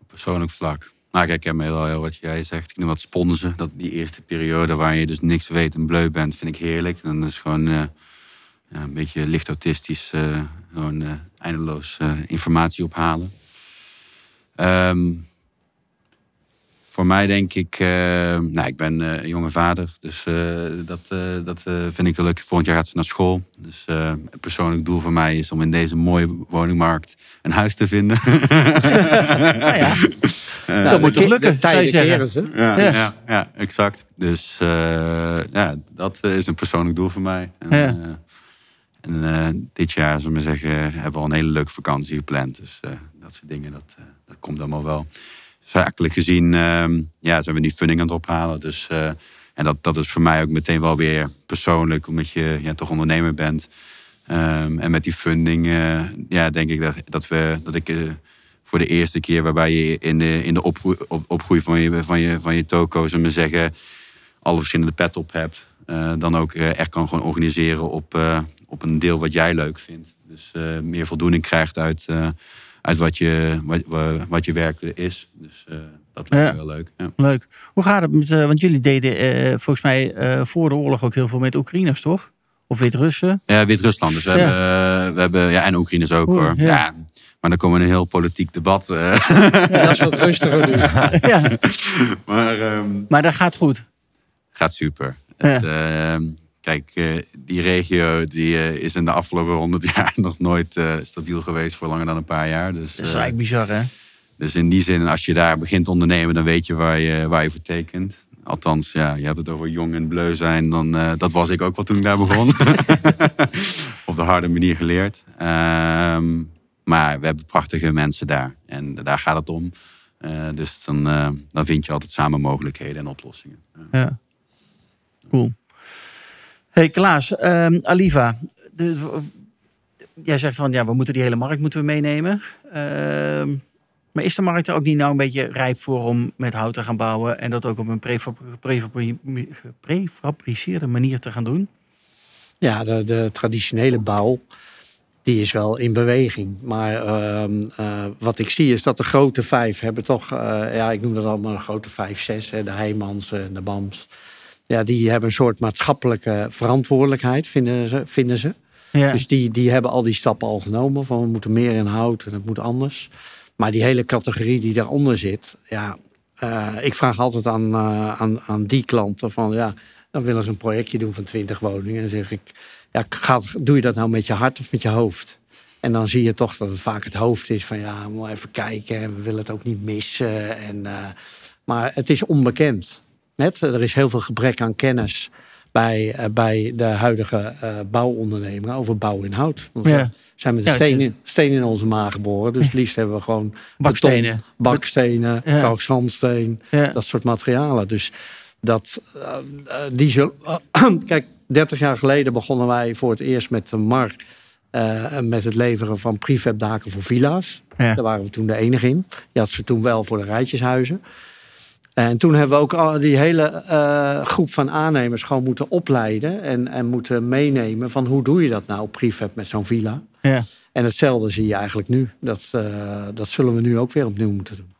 Op persoonlijk vlak. Nou, kijk, ik heb me heel, heel wat jij zegt. Ik noem dat sponsen. Dat die eerste periode waar je dus niks weet en bleu bent, vind ik heerlijk. Dan is gewoon eh, ja, een beetje licht autistisch, eh, gewoon eh, eindeloos informatie ophalen. Ehm, voor mij denk ik, nou, ik ben een jonge vader, dus dat, dat vind ik wel leuk. Volgend jaar gaat ze naar school. Dus een persoonlijk doel voor mij is om in deze mooie woningmarkt een huis te vinden. Nou ja, dat moet toch lukken, de zou je zeggen. ze. Ja, Ja. ja. ja, exact. Dus eh, ja, dat eh, is een persoonlijk doel voor mij. En, Ja. eh, en eh, dit jaar, zullen we maar zeggen, hebben we al een hele leuke vakantie gepland. Dus eh, dat soort dingen, dat, eh, dat komt allemaal wel. Zakelijk gezien ehm, ja, zijn we die funding aan het ophalen. Dus, eh, en dat, dat is voor mij ook meteen wel weer persoonlijk, omdat je ja, toch ondernemer bent. Ehm, en met die funding, eh, ja, denk ik dat, dat, we, dat ik eh, voor de eerste keer waarbij je in de, in de opgroei, op, opgroei van je, van je, van je toko, zullen we zeggen, alle verschillende pet op hebt. eh, dan ook eh, echt kan gewoon organiseren op, eh, op een deel wat jij leuk vindt. Dus meer voldoening krijgt uit, uit wat, je, wat, wa- wat je werk is. Dus dat lijkt me wel leuk. Ja. Leuk. Hoe gaat het met, want jullie deden volgens mij voor de oorlog ook heel veel met Oekraïners, toch? Of Wit-Russen? Ja, Wit-Rusland. Dus we, Ja. hebben, we hebben, ja, en Oekraïners ook Oeh, hoor. ja. Ja. Maar dan komen we in een heel politiek debat. eh. Ja, dat is wat rustiger nu. ja, maar ehm, maar dat gaat goed. gaat super. Ja. Het, ehm, kijk, eh, die regio die, eh, is in de afgelopen honderd jaar nog nooit eh, stabiel geweest voor langer dan een paar jaar. Dus, Dat is eigenlijk bizar, hè? dus in die zin, als je daar begint te ondernemen, dan weet je waar je, waar je voor tekent. Althans, ja, je hebt het over jong en bleu zijn. Dan, eh, dat was ik ook wel toen ik daar begon. Op de harde manier geleerd. Ehm, maar we hebben prachtige mensen daar. En daar gaat het om. Eh, dus dan, eh, dan vind je altijd samen mogelijkheden en oplossingen. Ja. Ja. Cool. Hey Klaas, ehm, Aliva. De, jij zegt van ja, we moeten die hele markt moeten we meenemen. Ehm, maar is de markt er ook niet nou een beetje rijp voor om met hout te gaan bouwen en dat ook op een prefab- prefabri- geprefabriceerde manier te gaan doen? Ja, de, de traditionele bouw, die is wel in beweging. Maar ehm, eh, wat ik zie is dat de grote vijf hebben toch, eh, ja, ik noem dat allemaal een grote vijf, zes, hè, de Heijmans en de Bams. Ja, die hebben een soort maatschappelijke verantwoordelijkheid, vinden ze. Vinden ze. Ja. Dus die, die hebben al die stappen al genomen. Van we moeten meer in hout en het moet anders. Maar die hele categorie die daaronder zit. Ja, eh, ik vraag altijd aan, aan, aan die klanten van ja, dan willen ze een projectje doen van 20 woningen. En dan zeg ik, ja, gaat, doe je dat nou met je hart of met je hoofd? En dan zie je toch dat het vaak het hoofd is van ja, moet even kijken en we willen het ook niet missen. En, eh, maar het is onbekend. Net, er is heel veel gebrek aan kennis bij, eh, bij de huidige eh, bouwondernemingen over bouw in hout. Want Ja. we zijn met een Ja, het steen, is- in, steen in onze maag geboren. Dus het liefst hebben we gewoon Bakstenen. beton, bakstenen, Ja. kalkzandsteen, dat soort materialen. Dus dat, die zullen... kijk, 30 jaar geleden begonnen wij voor het eerst met de MAR eh, met het leveren van prefabdaken voor villa's. Ja. Daar waren we toen de enige in. Je had ze toen wel voor de rijtjeshuizen. En toen hebben we ook al die hele eh, groep van aannemers gewoon moeten opleiden en, en moeten meenemen van hoe doe je dat nou prefab met zo'n villa. Ja. En hetzelfde zie je eigenlijk nu. Dat, eh, dat zullen we nu ook weer opnieuw moeten doen.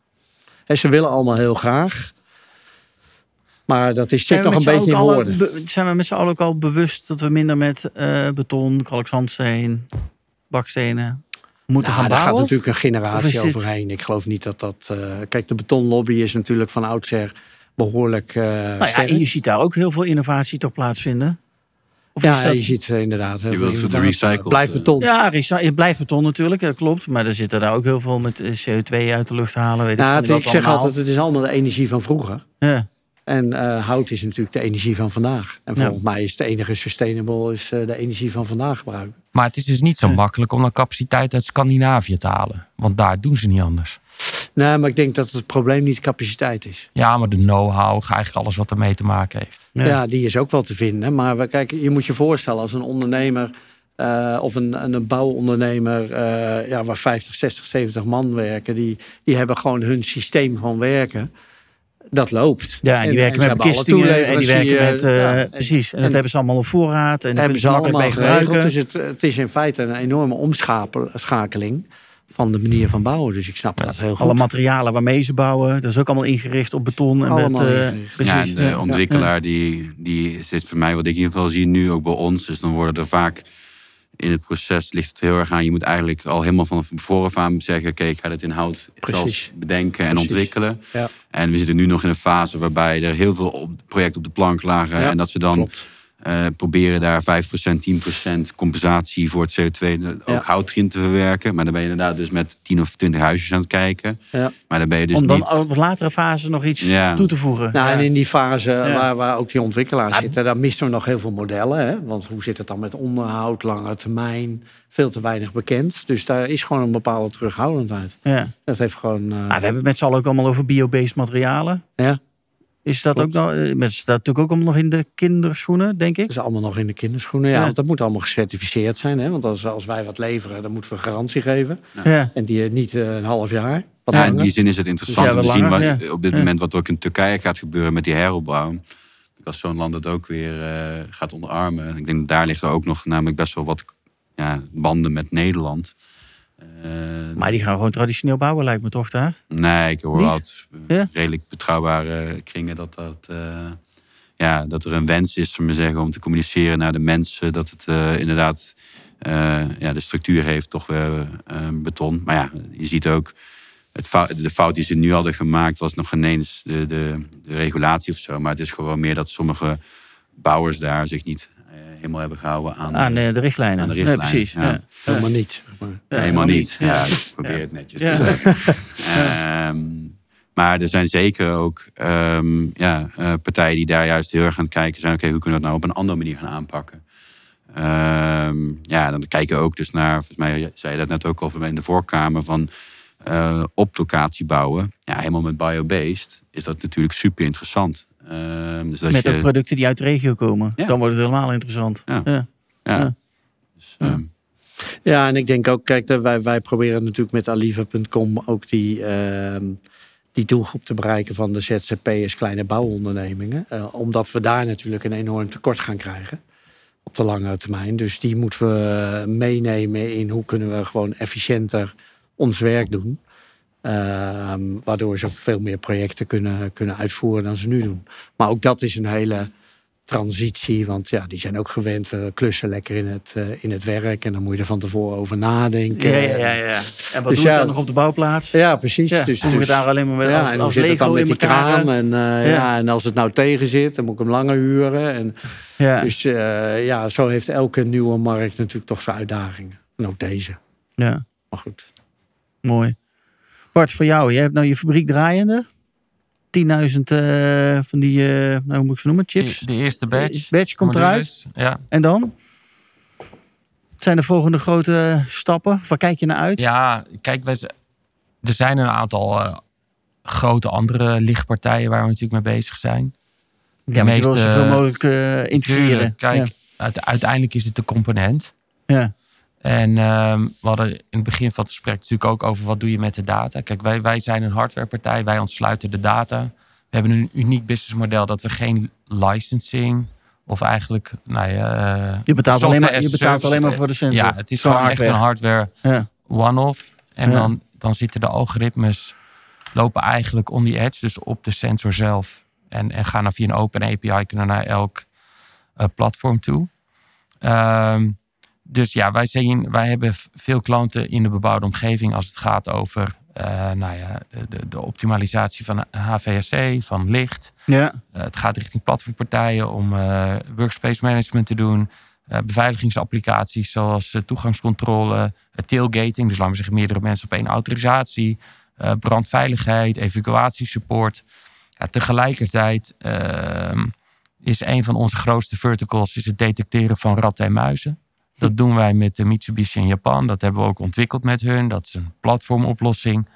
En ze willen allemaal heel graag. Maar dat is zit nog een beetje in woorden. zijn we met z'n allen ook al bewust dat we minder met eh, beton, kalkzandsteen, bakstenen moeten Nou, gaan daar gaat bouwen? natuurlijk een generatie dit- overheen. Ik geloof niet dat dat... eh, kijk, de betonlobby is natuurlijk van oudsher behoorlijk eh nou ja, en je ziet daar ook heel veel innovatie toch plaatsvinden. Of ja, dat... je ziet inderdaad... Je wilt voor de inderdaad, recycled, Blijft beton. Ja, recy- het blijft beton natuurlijk, dat klopt. Maar er zitten daar ook heel veel met eh, CO2 uit de lucht halen. Weet nou, ik, het- ik zeg allemaal. altijd, het is allemaal de energie van vroeger. Ja. En eh, hout is natuurlijk de energie van vandaag. En Ja. volgens mij is het enige sustainable is, eh, de energie van vandaag gebruiken. Maar het is dus niet zo makkelijk om dan capaciteit uit Scandinavië te halen. Want daar doen ze niet anders. Nee, maar ik denk dat het probleem niet capaciteit is. Ja, maar de know-how, eigenlijk alles wat ermee te maken heeft. Ja. Ja. die is ook wel te vinden. Maar we, kijk, je moet je voorstellen als een ondernemer eh, of een, een, een bouwondernemer eh, ja, waar 50, 60, 70 man werken, die, die hebben gewoon hun systeem van werken. Dat loopt. Ja, en die werken met alle bekistingen en die werken met... eh, ja, precies, en, dat en- hebben ze allemaal op voorraad. En dan hebben ze makkelijk allemaal mee gebruiken. Dus het, het is in feite een enorme omschakeling van de manier van bouwen. Dus ik snap dat heel goed. Alle materialen waarmee ze bouwen, dat is ook allemaal ingericht op beton. En Allemaal met, eh, precies. ja, en de ja. ontwikkelaar die, die zit voor mij, wat ik in ieder geval zie nu ook bij ons. Dus dan worden er vaak in het proces ligt het heel erg aan. Je moet eigenlijk al helemaal van vooraf aan zeggen: oké, ik ga dit in hout Precies. zelf bedenken en Precies. ontwikkelen. Ja. En we zitten nu nog in een fase waarbij er heel veel projecten op de plank lagen. Ja, en dat ze dan klopt. Eh, proberen daar 5%, 10% compensatie voor het CO2 ook Ja. hout erin te verwerken. Maar dan ben je inderdaad dus met 10 of 20 huisjes aan het kijken. Ja. Maar dan ben je dus Om dan niet... op latere fase nog iets Ja. toe te voegen. Nou, Ja. en in die fase Ja. waar, waar ook die ontwikkelaars zitten, daar misten we nog heel veel modellen. Hè? Want hoe zit het dan met onderhoud, lange termijn? Veel te weinig bekend. Dus daar is gewoon een bepaalde terughoudendheid. Ja. Dat heeft gewoon. eh, Ah, we hebben het met z'n allen ook allemaal over biobased materialen. ja, Is dat Klopt. ook nog, met, staat natuurlijk ook allemaal nog in de kinderschoenen, denk ik? dat is allemaal nog in de kinderschoenen. Ja, Ja. want dat moet allemaal gecertificeerd zijn. Hè? Want als, als wij wat leveren, dan moeten we garantie geven. Ja. En die eh, niet eh, een half jaar. Wat Ja, in die zin is het interessant Ja, om te zien wat, op dit Ja. moment wat er ook in Turkije gaat gebeuren met die heropbouw. Als zo'n land het ook weer eh, gaat onderarmen. Ik denk dat daar liggen ook nog namelijk best wel wat ja, banden met Nederland. Eh, Maar die gaan gewoon traditioneel bouwen, lijkt me toch daar? nee, ik hoor uit Ja? redelijk betrouwbare kringen dat, dat, eh, ja, dat er een wens is om, zeggen, om te communiceren naar de mensen. Dat het eh, inderdaad ja, de structuur heeft, toch weer beton. Maar ja, je ziet ook, het fout, de fout die ze nu hadden gemaakt was nog ineens de, de, de regulatie of zo. Maar het is gewoon meer dat sommige bouwers daar zich niet helemaal hebben gehouden aan, Aan eh, de richtlijnen. aan de richtlijnen, precies. ja. Ja. Helemaal niet. maar. Ja, helemaal niet. Ja. Ja, ik probeer het netjes Ja. te zeggen. Ehm, maar er zijn zeker ook ehm, ja, eh, partijen die daar juist heel erg aan het kijken zijn. Oké, hoe kunnen we het nou op een andere manier gaan aanpakken? Ehm, ja, dan kijken we ook dus naar, volgens mij zei je dat net ook al in de voorkamer, van eh, op locatie bouwen. Ja, helemaal met biobased is dat natuurlijk super interessant. Ehm, dus dat Met je, ook producten die uit de regio komen. Ja. Dan wordt het helemaal interessant. Ja. Ja. ja. ja. Dus, ehm, Ja, en ik denk ook, kijk, dat wij, wij proberen natuurlijk met aliva.com ook die, ehm, die doelgroep te bereiken van de ZZP'ers, kleine bouwondernemingen. Eh, omdat we daar natuurlijk een enorm tekort gaan krijgen op de lange termijn. Dus die moeten we meenemen in hoe kunnen we gewoon efficiënter ons werk doen. Ehm, waardoor ze veel meer projecten kunnen, kunnen uitvoeren dan ze nu doen. Maar ook dat is een hele transitie. Want ja, die zijn ook gewend. We klussen lekker in het, eh, in het werk. En dan moet je er van tevoren over nadenken. Ja, ja, ja, ja. En wat Dus doe je dan nog op de bouwplaats? Ja, precies. Ja, dus, hoef ik dus- het daar alleen maar met ja, als, en als zit het dan Lego met in die kraan? En, eh, Ja. en als het nou tegen zit, dan moet ik hem langer huren. En, Ja. Dus eh, ja, zo heeft elke nieuwe markt natuurlijk toch zijn uitdagingen. En ook deze. ja, Maar goed. mooi. Bart, voor jou. Je hebt nou je fabriek draaiende. 10.000 eh, van die, eh, nou, hoe moet ik ze noemen, chips. De, de eerste batch. Batch komt eruit. Ja. En dan? Wat zijn de volgende grote stappen? Waar kijk je naar uit? Ja, kijk, wij, er zijn een aantal eh, grote andere lichtpartijen waar we natuurlijk mee bezig zijn. Ja, maar je wil zoveel mogelijk eh integreren. Tuurlijk, kijk, uite- uiteindelijk is het de component. Ja. En ehm, we hadden in het begin van het gesprek natuurlijk ook over wat doe je met de data. Kijk, wij, wij zijn een hardwarepartij, wij ontsluiten de data. We hebben een uniek businessmodel dat we geen licensing of eigenlijk, nou ja, eh, Je betaalt, alleen maar, je betaalt alleen maar voor de sensor. Ja, het is gewoon echt een hardware Ja. one-off. En Ja. dan, dan zitten de algoritmes lopen eigenlijk on the edge, dus op de sensor zelf. En, en gaan dan via een open API kunnen naar elk eh, platform toe. Ehm, dus ja, wij, zien, wij hebben veel klanten in de bebouwde omgeving als het gaat over eh, nou ja, de, de, optimalisatie van HVAC, van licht. Ja. Eh, het gaat richting platformpartijen om eh, workspace management te doen. beveiligingsapplicaties zoals toegangscontrole, tailgating. Dus laten we zeggen meerdere mensen op één autorisatie. brandveiligheid, evacuatiesupport. Ja, tegelijkertijd ehm, is een van onze grootste verticals is het detecteren van ratten en muizen. Dat doen wij met de Mitsubishi in Japan. Dat hebben we ook ontwikkeld met hun. Dat is een platformoplossing.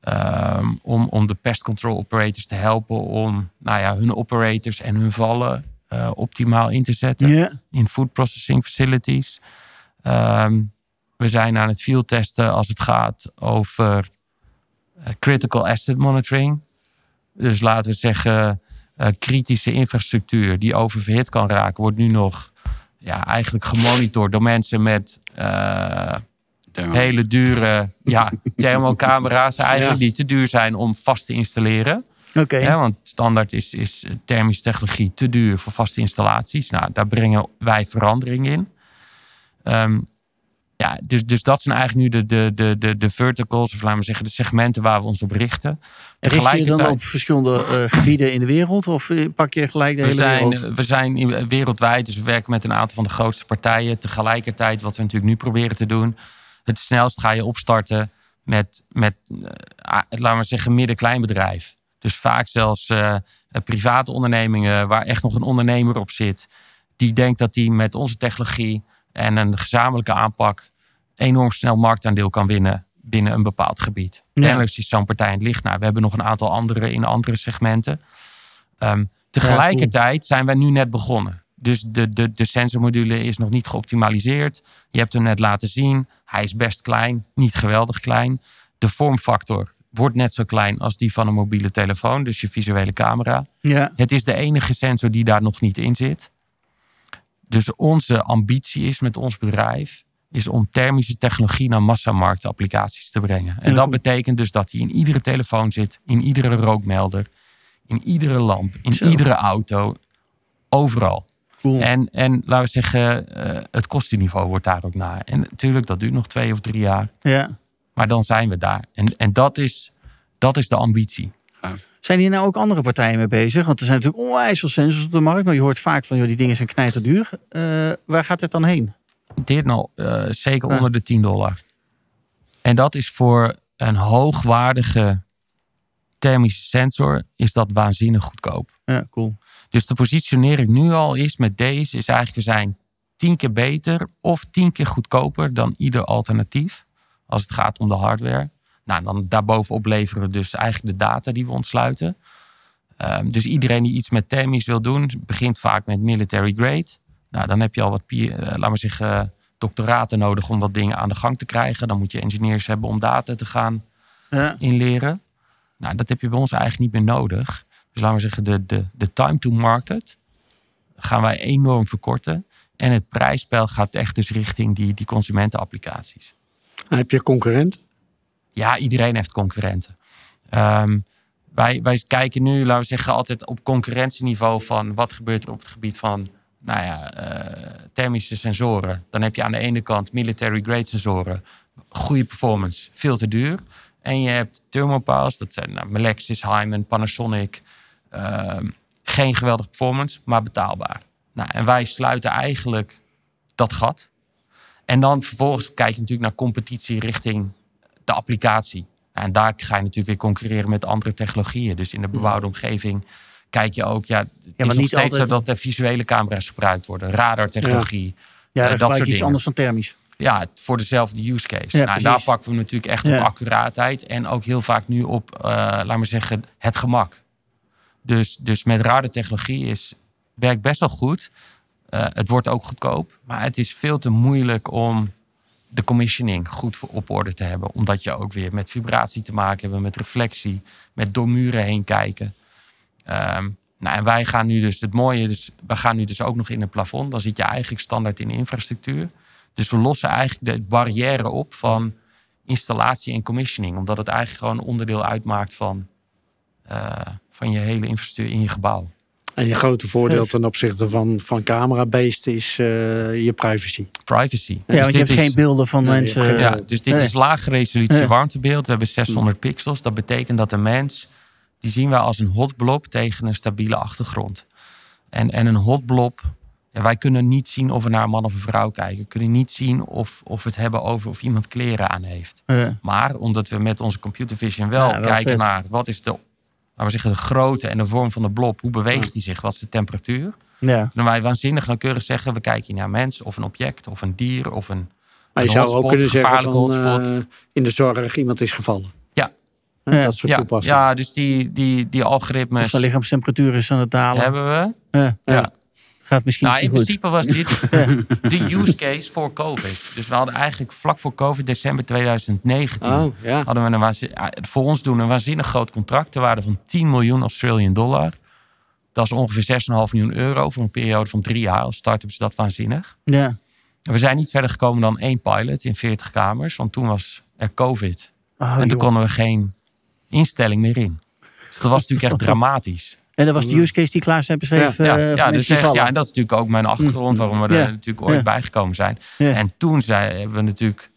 Ehm, om, om de pest control operators te helpen om nou ja, hun operators en hun vallen eh, optimaal in te zetten in food processing facilities. Ehm, we zijn aan het field testen als het gaat over eh, critical asset monitoring. Dus laten we zeggen, eh, kritische infrastructuur die oververhit kan raken, wordt nu nog ja, eigenlijk gemonitord door mensen met eh, hele dure ja, thermocamera's eigenlijk, die te duur zijn om vast te installeren. Oké. Hè, want standaard is, is thermische technologie te duur voor vaste installaties. Nou, daar brengen wij verandering in. Ehm, ja, dus, dus dat zijn eigenlijk nu de, de, de, de, de verticals, of laten we zeggen, de segmenten waar we ons op richten. En richt je dan op verschillende eh, gebieden in de wereld? Of eh, pak je gelijk de we hele zijn, wereld? we zijn wereldwijd, dus we werken met een aantal van de grootste partijen. Tegelijkertijd, wat we natuurlijk nu proberen te doen, het snelst ga je opstarten met, met eh, laten we zeggen, midden-klein bedrijf. Dus vaak zelfs eh, eh, private ondernemingen waar echt nog een ondernemer op zit. Die denkt dat die met onze technologie en een gezamenlijke aanpak enorm snel marktaandeel kan winnen binnen een bepaald gebied. Ja. Is zo'n partij in het licht. Nou, we hebben nog een aantal andere in andere segmenten. Ehm, tegelijkertijd zijn wij nu net begonnen. Dus de, de, de sensormodule is nog niet geoptimaliseerd. Je hebt hem net laten zien. Hij is best klein, niet geweldig klein. De vormfactor wordt net zo klein als die van een mobiele telefoon, dus je visuele camera. Ja. Het is de enige sensor die daar nog niet in zit. Dus onze ambitie is met ons bedrijf is om thermische technologie naar massamarktapplicaties te brengen. En dat betekent dus dat hij in iedere telefoon zit, in iedere rookmelder, in iedere lamp, in Zo. iedere auto, overal. Cool. En, en laten we zeggen, eh, het kostenniveau wordt daar ook naar. En natuurlijk, dat duurt nog twee of drie jaar. ja. Maar dan zijn we daar. En, en dat, is, dat is de ambitie. Zijn hier nou ook andere partijen mee bezig? Want er zijn natuurlijk onwijs veel sensors op de markt. Maar je hoort vaak van, joh, die dingen zijn knijterduur. Eh waar gaat het dan heen? Dit nou eh, zeker Ja. onder de 10 dollar. En dat is voor een hoogwaardige thermische sensor is dat waanzinnig goedkoop. Ja, cool. Dus de positionering nu al is met deze is eigenlijk we zijn tien keer beter of tien keer goedkoper dan ieder alternatief als het gaat om de hardware. Nou, dan daarbovenop leveren we dus eigenlijk de data die we ontsluiten. Ehm, dus iedereen die iets met thermisch wil doen, begint vaak met military grade. Nou, dan heb je al wat, eh, laat maar zeggen, doctoraten nodig om wat dingen aan de gang te krijgen. Dan moet je engineers hebben om data te gaan Ja. inleren. Nou, dat heb je bij ons eigenlijk niet meer nodig. Dus laten we zeggen, de, de, de time to market gaan wij enorm verkorten. En het prijsspel gaat echt dus richting die, die consumentenapplicaties. Heb je concurrent? Ja, iedereen heeft concurrenten. Ehm, wij, wij kijken nu, laten we zeggen, altijd op concurrentieniveau van wat gebeurt er op het gebied van nou ja, eh, thermische sensoren. Dan heb je aan de ene kant military grade sensoren, goede performance, veel te duur. En je hebt thermopiles, dat zijn nou, Melexis, Hyman, Panasonic. Ehm, geen geweldige performance, maar betaalbaar. Nou, en wij sluiten eigenlijk dat gat. En dan vervolgens kijk je natuurlijk naar competitie richting de applicatie. En daar ga je natuurlijk weer concurreren met andere technologieën. Dus in de bebouwde omgeving kijk je ook... Ja, het is maar nog niet steeds altijd- zo dat er visuele camera's gebruikt worden. Radartechnologie. Ja, dat dan gebruik je iets dingen. anders dan thermisch. Ja, voor dezelfde use case. Ja, nou, daar pakken we natuurlijk echt op accuraatheid. En ook heel vaak nu op, eh laat maar zeggen, het gemak. Dus, dus met radartechnologie is, werkt best wel goed. Eh, het wordt ook goedkoop. Maar het is veel te moeilijk om de commissioning goed voor- op orde te hebben. Omdat je ook weer met vibratie te maken hebt, met reflectie, met door muren heen kijken. Ehm, nou, en wij gaan nu dus, het mooie is, we gaan nu dus ook nog in het plafond. Dan zit je eigenlijk standaard in de infrastructuur. Dus we lossen eigenlijk de barrière op van installatie en commissioning. Omdat het eigenlijk gewoon onderdeel uitmaakt van, eh, van je hele infrastructuur in je gebouw. En je grote voordeel ten opzichte van, van camera-based is eh, je privacy. Privacy. Ja, Dus want je hebt is- geen beelden van Nee, mensen. Ja, dus dit Nee. is lage resolutie warmtebeeld. We hebben 600 pixels. Dat betekent dat de mens, die zien we als een hotblob tegen een stabiele achtergrond. En, en een hotblob, ja, wij kunnen niet zien of we naar een man of een vrouw kijken. We kunnen niet zien of, of we het hebben over of iemand kleren aan heeft. Maar omdat we met onze computer vision wel, Ja, wel kijken vet. naar wat is de, laten we zeggen, de grootte en de vorm van de blob. Hoe beweegt die zich? Wat is de temperatuur? ja. Dan wij waanzinnig nauwkeurig zeggen, we kijken hier naar een mens of een object of een dier of een... Maar je Een zou ook hotspot, kunnen zeggen gevaarlijke van hotspot. eh, in de zorg iemand is gevallen. Ja. Hè, Ja. Dat soort Ja, toepassingen. ja, dus die, die, die algoritmes zijn lichaamstemperatuur is aan het dalen. hebben we. Ja. Gaat misschien Nou, niet in goed. principe was dit de use case voor COVID. Dus we hadden eigenlijk vlak voor COVID, december 2019, Oh, ja. hadden we een waanzin- ah, voor ons doen een waanzinnig groot contract. ter waarde van 10 miljoen Australian dollar. Dat is ongeveer 6,5 miljoen euro voor een periode van drie jaar. Als start-up is dat waanzinnig. Ja. En we zijn niet verder gekomen dan één pilot in 40 kamers. Want toen was er COVID. Oh, en toen joh. konden we geen instelling meer in. Dus dat was natuurlijk echt dramatisch. En dat was de use case die Klaas heeft beschreven. Ja, eh, ja, mensen dus echt, ja, en dat is natuurlijk ook mijn achtergrond waarom we er Ja. natuurlijk ooit Ja. bijgekomen zijn. Ja. En toen zei, hebben we natuurlijk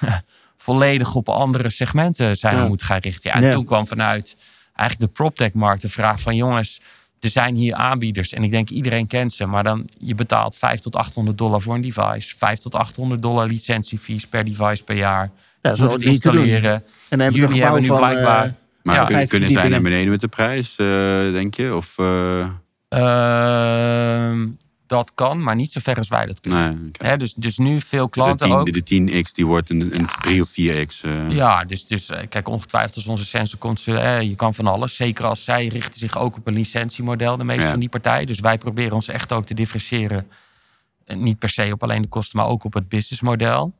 volledig op andere segmenten zijn we moeten gaan richten. Ja, en Ja. toen kwam vanuit eigenlijk de PropTech-markt de vraag van jongens, er zijn hier aanbieders en ik denk iedereen kent ze, maar dan je betaalt 5 tot 800 dollar voor een device, 5 tot 800 dollar licentiefees per device per jaar. Ja, dat Moet installeren. En dan hebben we een Jullie hebben nu van... blijkbaar- eh, Maar Ja. kun- Vijf kunnen zij naar beneden met de prijs, eh, denk je? Of, eh, Ehm, dat kan, maar niet zo ver als wij dat kunnen. nee, dus, dus nu veel Dus de, klanten 10, ook. de 10x die wordt een, een 3 of 4x. eh. Ja, dus, dus kijk, ongetwijfeld als onze sensor komt, ze, eh, je kan van alles. Zeker als zij richten zich ook op een licentiemodel, de meeste Ja. van die partijen. Dus wij proberen ons echt ook te differentiëren. Niet per se op alleen de kosten, maar ook op het businessmodel.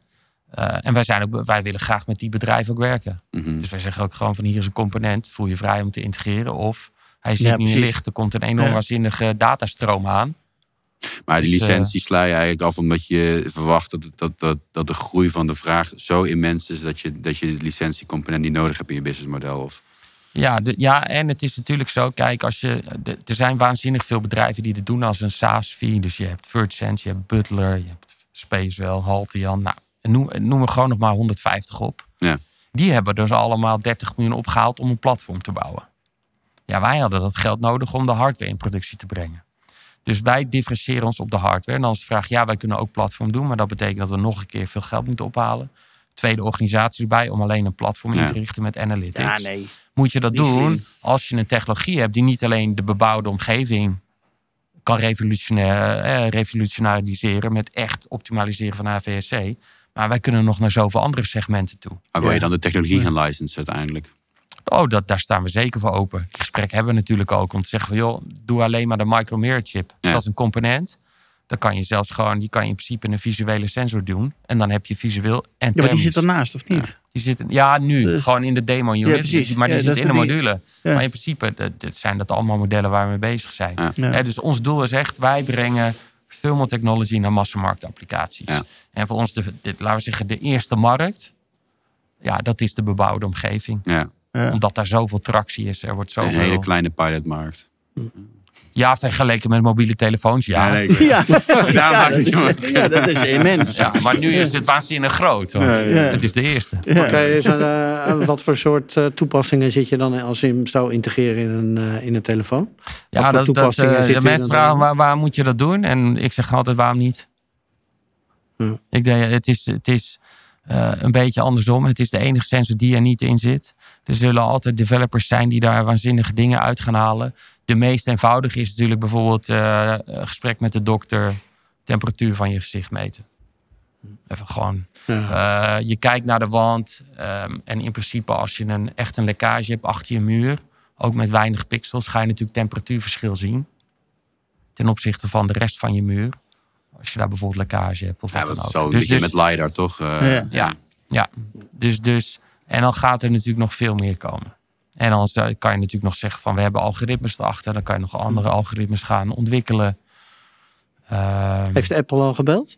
Eh, en wij, zijn ook, wij willen graag met die bedrijven ook werken. Mhm. Dus wij zeggen ook gewoon van hier is een component, voel je vrij om te integreren. Of hij zit Ja, niet in licht, er komt een enorm Ja. waanzinnige datastroom aan. Maar die Dus, eh, licenties sla je eigenlijk af omdat je verwacht dat, dat, dat, dat de groei van de vraag zo immens is dat je, dat je de licentiecomponent niet nodig hebt in je businessmodel. Of, Ja, de, ja, en het is natuurlijk zo, kijk, als je, de- er zijn waanzinnig veel bedrijven die dit doen als een SaaS-fee. Dus je hebt VirtSense, je hebt Butler, je hebt Spacewell, Haltian. Nou, noem, noem er gewoon nog maar 150 op. Ja. Die hebben dus allemaal 30 miljoen opgehaald om een platform te bouwen. Ja, wij hadden dat geld nodig om de hardware in productie te brengen. Dus wij differentiëren ons op de hardware. En dan is de vraag, ja, wij kunnen ook platform doen. Maar dat betekent dat we nog een keer veel geld moeten ophalen. Tweede organisatie erbij om alleen een platform in te richten met analytics Ja, nee. moet je dat Niet doen slim. als je een technologie hebt die niet alleen de bebouwde omgeving kan revolutionair, eh, revolutionariseren met echt optimaliseren van HVSC. Maar wij kunnen nog naar zoveel andere segmenten toe. maar wil je Ja. dan de technologie gaan licensen uiteindelijk? Oh, dat, daar staan we zeker voor open. Die gesprek hebben we natuurlijk ook om te zeggen van joh, doe alleen maar de micromirror chip. Ja. Dat is een component. Dan kan je zelfs gewoon, die kan je in principe een visuele sensor doen. En dan heb je visueel en Ja, maar die zit ernaast, of niet? Die zitten, ja, nu. Dus- gewoon in de demo unit. Ja, precies. Maar die Ja, zit in de module. Ja. Maar in principe dat, dat zijn dat allemaal modellen waar we mee bezig zijn. Ja. Ja. Hè, dus ons doel is echt, wij brengen thermal technology naar massamarktapplicaties. Ja. En voor ons, de, de- laten we zeggen, de eerste markt... Ja, dat is de bebouwde omgeving. Ja, Ja. Omdat daar zoveel tractie is. Er wordt een zoveel... hele kleine pilotmarkt. Ja, vergeleken met mobiele telefoons, ja. nee, Ja, Daar ja, maakt dat het is, ja, dat is immens. Ja, maar nu is het waanzinnig groot. Want Ja. Het is de eerste. Er, eh, wat voor soort eh, toepassingen zit je dan als je hem zou integreren in een, eh, in een telefoon? Ja, dat, dat, toepassingen zit de mensen vragen waar, waar moet je dat doen? En ik zeg altijd waarom niet. Ik denk, het is, het is eh, een beetje andersom. Het is de enige sensor die er niet in zit. Er zullen altijd developers zijn die daar waanzinnige dingen uit gaan halen. De meest eenvoudige is natuurlijk bijvoorbeeld eh, een gesprek met de dokter, temperatuur van je gezicht meten. Even gewoon Ja. eh, je kijkt naar de wand ehm, en in principe als je een, echt een lekkage hebt achter je muur, ook met weinig pixels, ga je natuurlijk temperatuurverschil zien ten opzichte van de rest van je muur. Als je daar bijvoorbeeld lekkage hebt of Ja, wat dat dan is ook. zo een Dus- beetje dus- met LiDAR, toch? Eh, Ja. ja, ja. Dus, dus, en dan gaat er natuurlijk nog veel meer komen. En dan kan je natuurlijk nog zeggen van we hebben algoritmes erachter. Dan kan je nog andere algoritmes gaan ontwikkelen. Ehm, Heeft Apple al gebeld?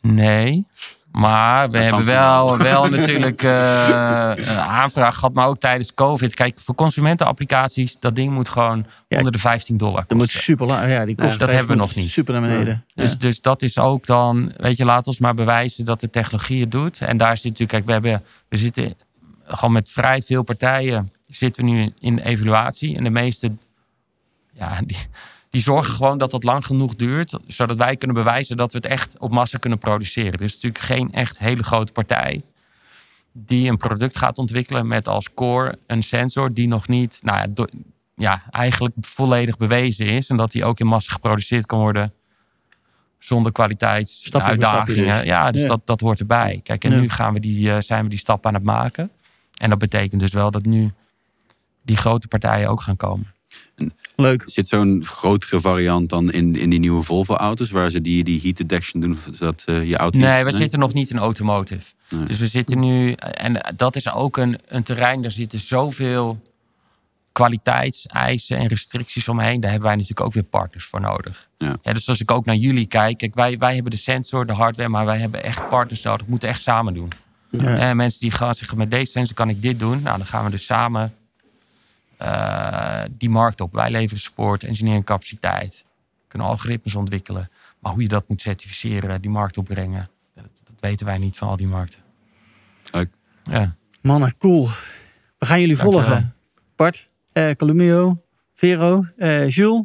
nee. Maar we Dat hebben wel, wel natuurlijk eh, een aanvraag gehad. Maar ook tijdens COVID. Kijk, voor consumentenapplicaties. Dat ding moet gewoon Ja, onder de 15 dollar Dat moet super lang. Ja, die kost dat hebben we nog niet. Super naar beneden. Dus, dus dat is ook dan, weet je, laat ons maar bewijzen dat de technologie het doet. En daar zit natuurlijk, kijk, we, hebben, we zitten gewoon met vrij veel partijen zitten we nu in evaluatie. En de meeste, ja, die, die zorgen gewoon dat dat lang genoeg duurt, zodat wij kunnen bewijzen dat we het echt op massa kunnen produceren. Dus natuurlijk geen echt hele grote partij die een product gaat ontwikkelen met als core een sensor die nog niet, nou ja, do- ja eigenlijk volledig bewezen is. En dat die ook in massa geproduceerd kan worden zonder kwaliteitsuitdagingen. dus. Ja, dus Ja. Dat, dat hoort erbij. Kijk, en Ja. nu gaan we die, eh, zijn we die stap aan het maken. En dat betekent dus wel dat nu die grote partijen ook gaan komen. Leuk. Zit zo'n grotere variant dan in, in die nieuwe Volvo-auto's, waar ze die, die heat detection doen, zodat eh, je auto. Nee, we zitten nog niet in automotive. Nee. Dus we zitten nu, en dat is ook een, een terrein, daar zitten zoveel kwaliteitseisen en restricties omheen. Daar hebben wij natuurlijk ook weer partners voor nodig. Ja. dus als ik ook naar jullie kijk, kijk wij, wij hebben de sensor, de hardware, maar wij hebben echt partners nodig. We moeten echt samen doen. Ja. En mensen die gaan zeggen, met deze sensor kan ik dit doen. Nou, dan gaan we dus samen eh, die markt op. Wij leveren support, engineering capaciteit. Kunnen algoritmes ontwikkelen. Maar hoe je dat moet certificeren, die markt opbrengen. Dat, dat weten wij niet van al die markten. Leuk. Ja. Mannen, cool. We gaan jullie Dankjewel. volgen. Bart, eh Columio, Vero, eh, Jules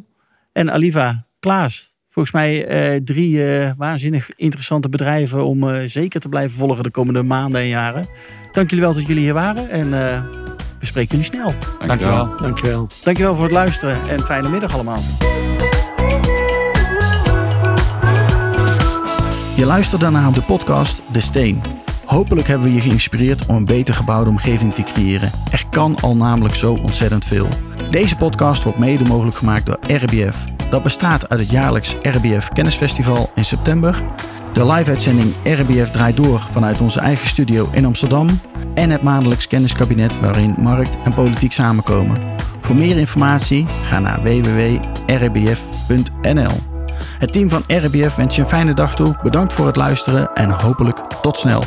en Aliva. Klaas. Volgens mij eh, drie eh, waanzinnig interessante bedrijven om eh, zeker te blijven volgen de komende maanden en jaren. Dank jullie wel dat jullie hier waren en eh, we spreken jullie snel. Dankjewel. Dankjewel. Dankjewel voor het luisteren en fijne middag allemaal. Je luisterde naar de podcast De Steen. Hopelijk hebben we je geïnspireerd om een beter gebouwde omgeving te creëren. Er kan al namelijk zo ontzettend veel. Deze podcast wordt mede mogelijk gemaakt door RBF. Dat bestaat uit het jaarlijks RBF Kennisfestival in september, de live-uitzending RBF draait door vanuit onze eigen studio in Amsterdam en het maandelijks kenniskabinet waarin markt en politiek samenkomen. Voor meer informatie ga naar www.rbf.nl. Het team van RBF wens je een fijne dag toe. Bedankt voor het luisteren en hopelijk tot snel.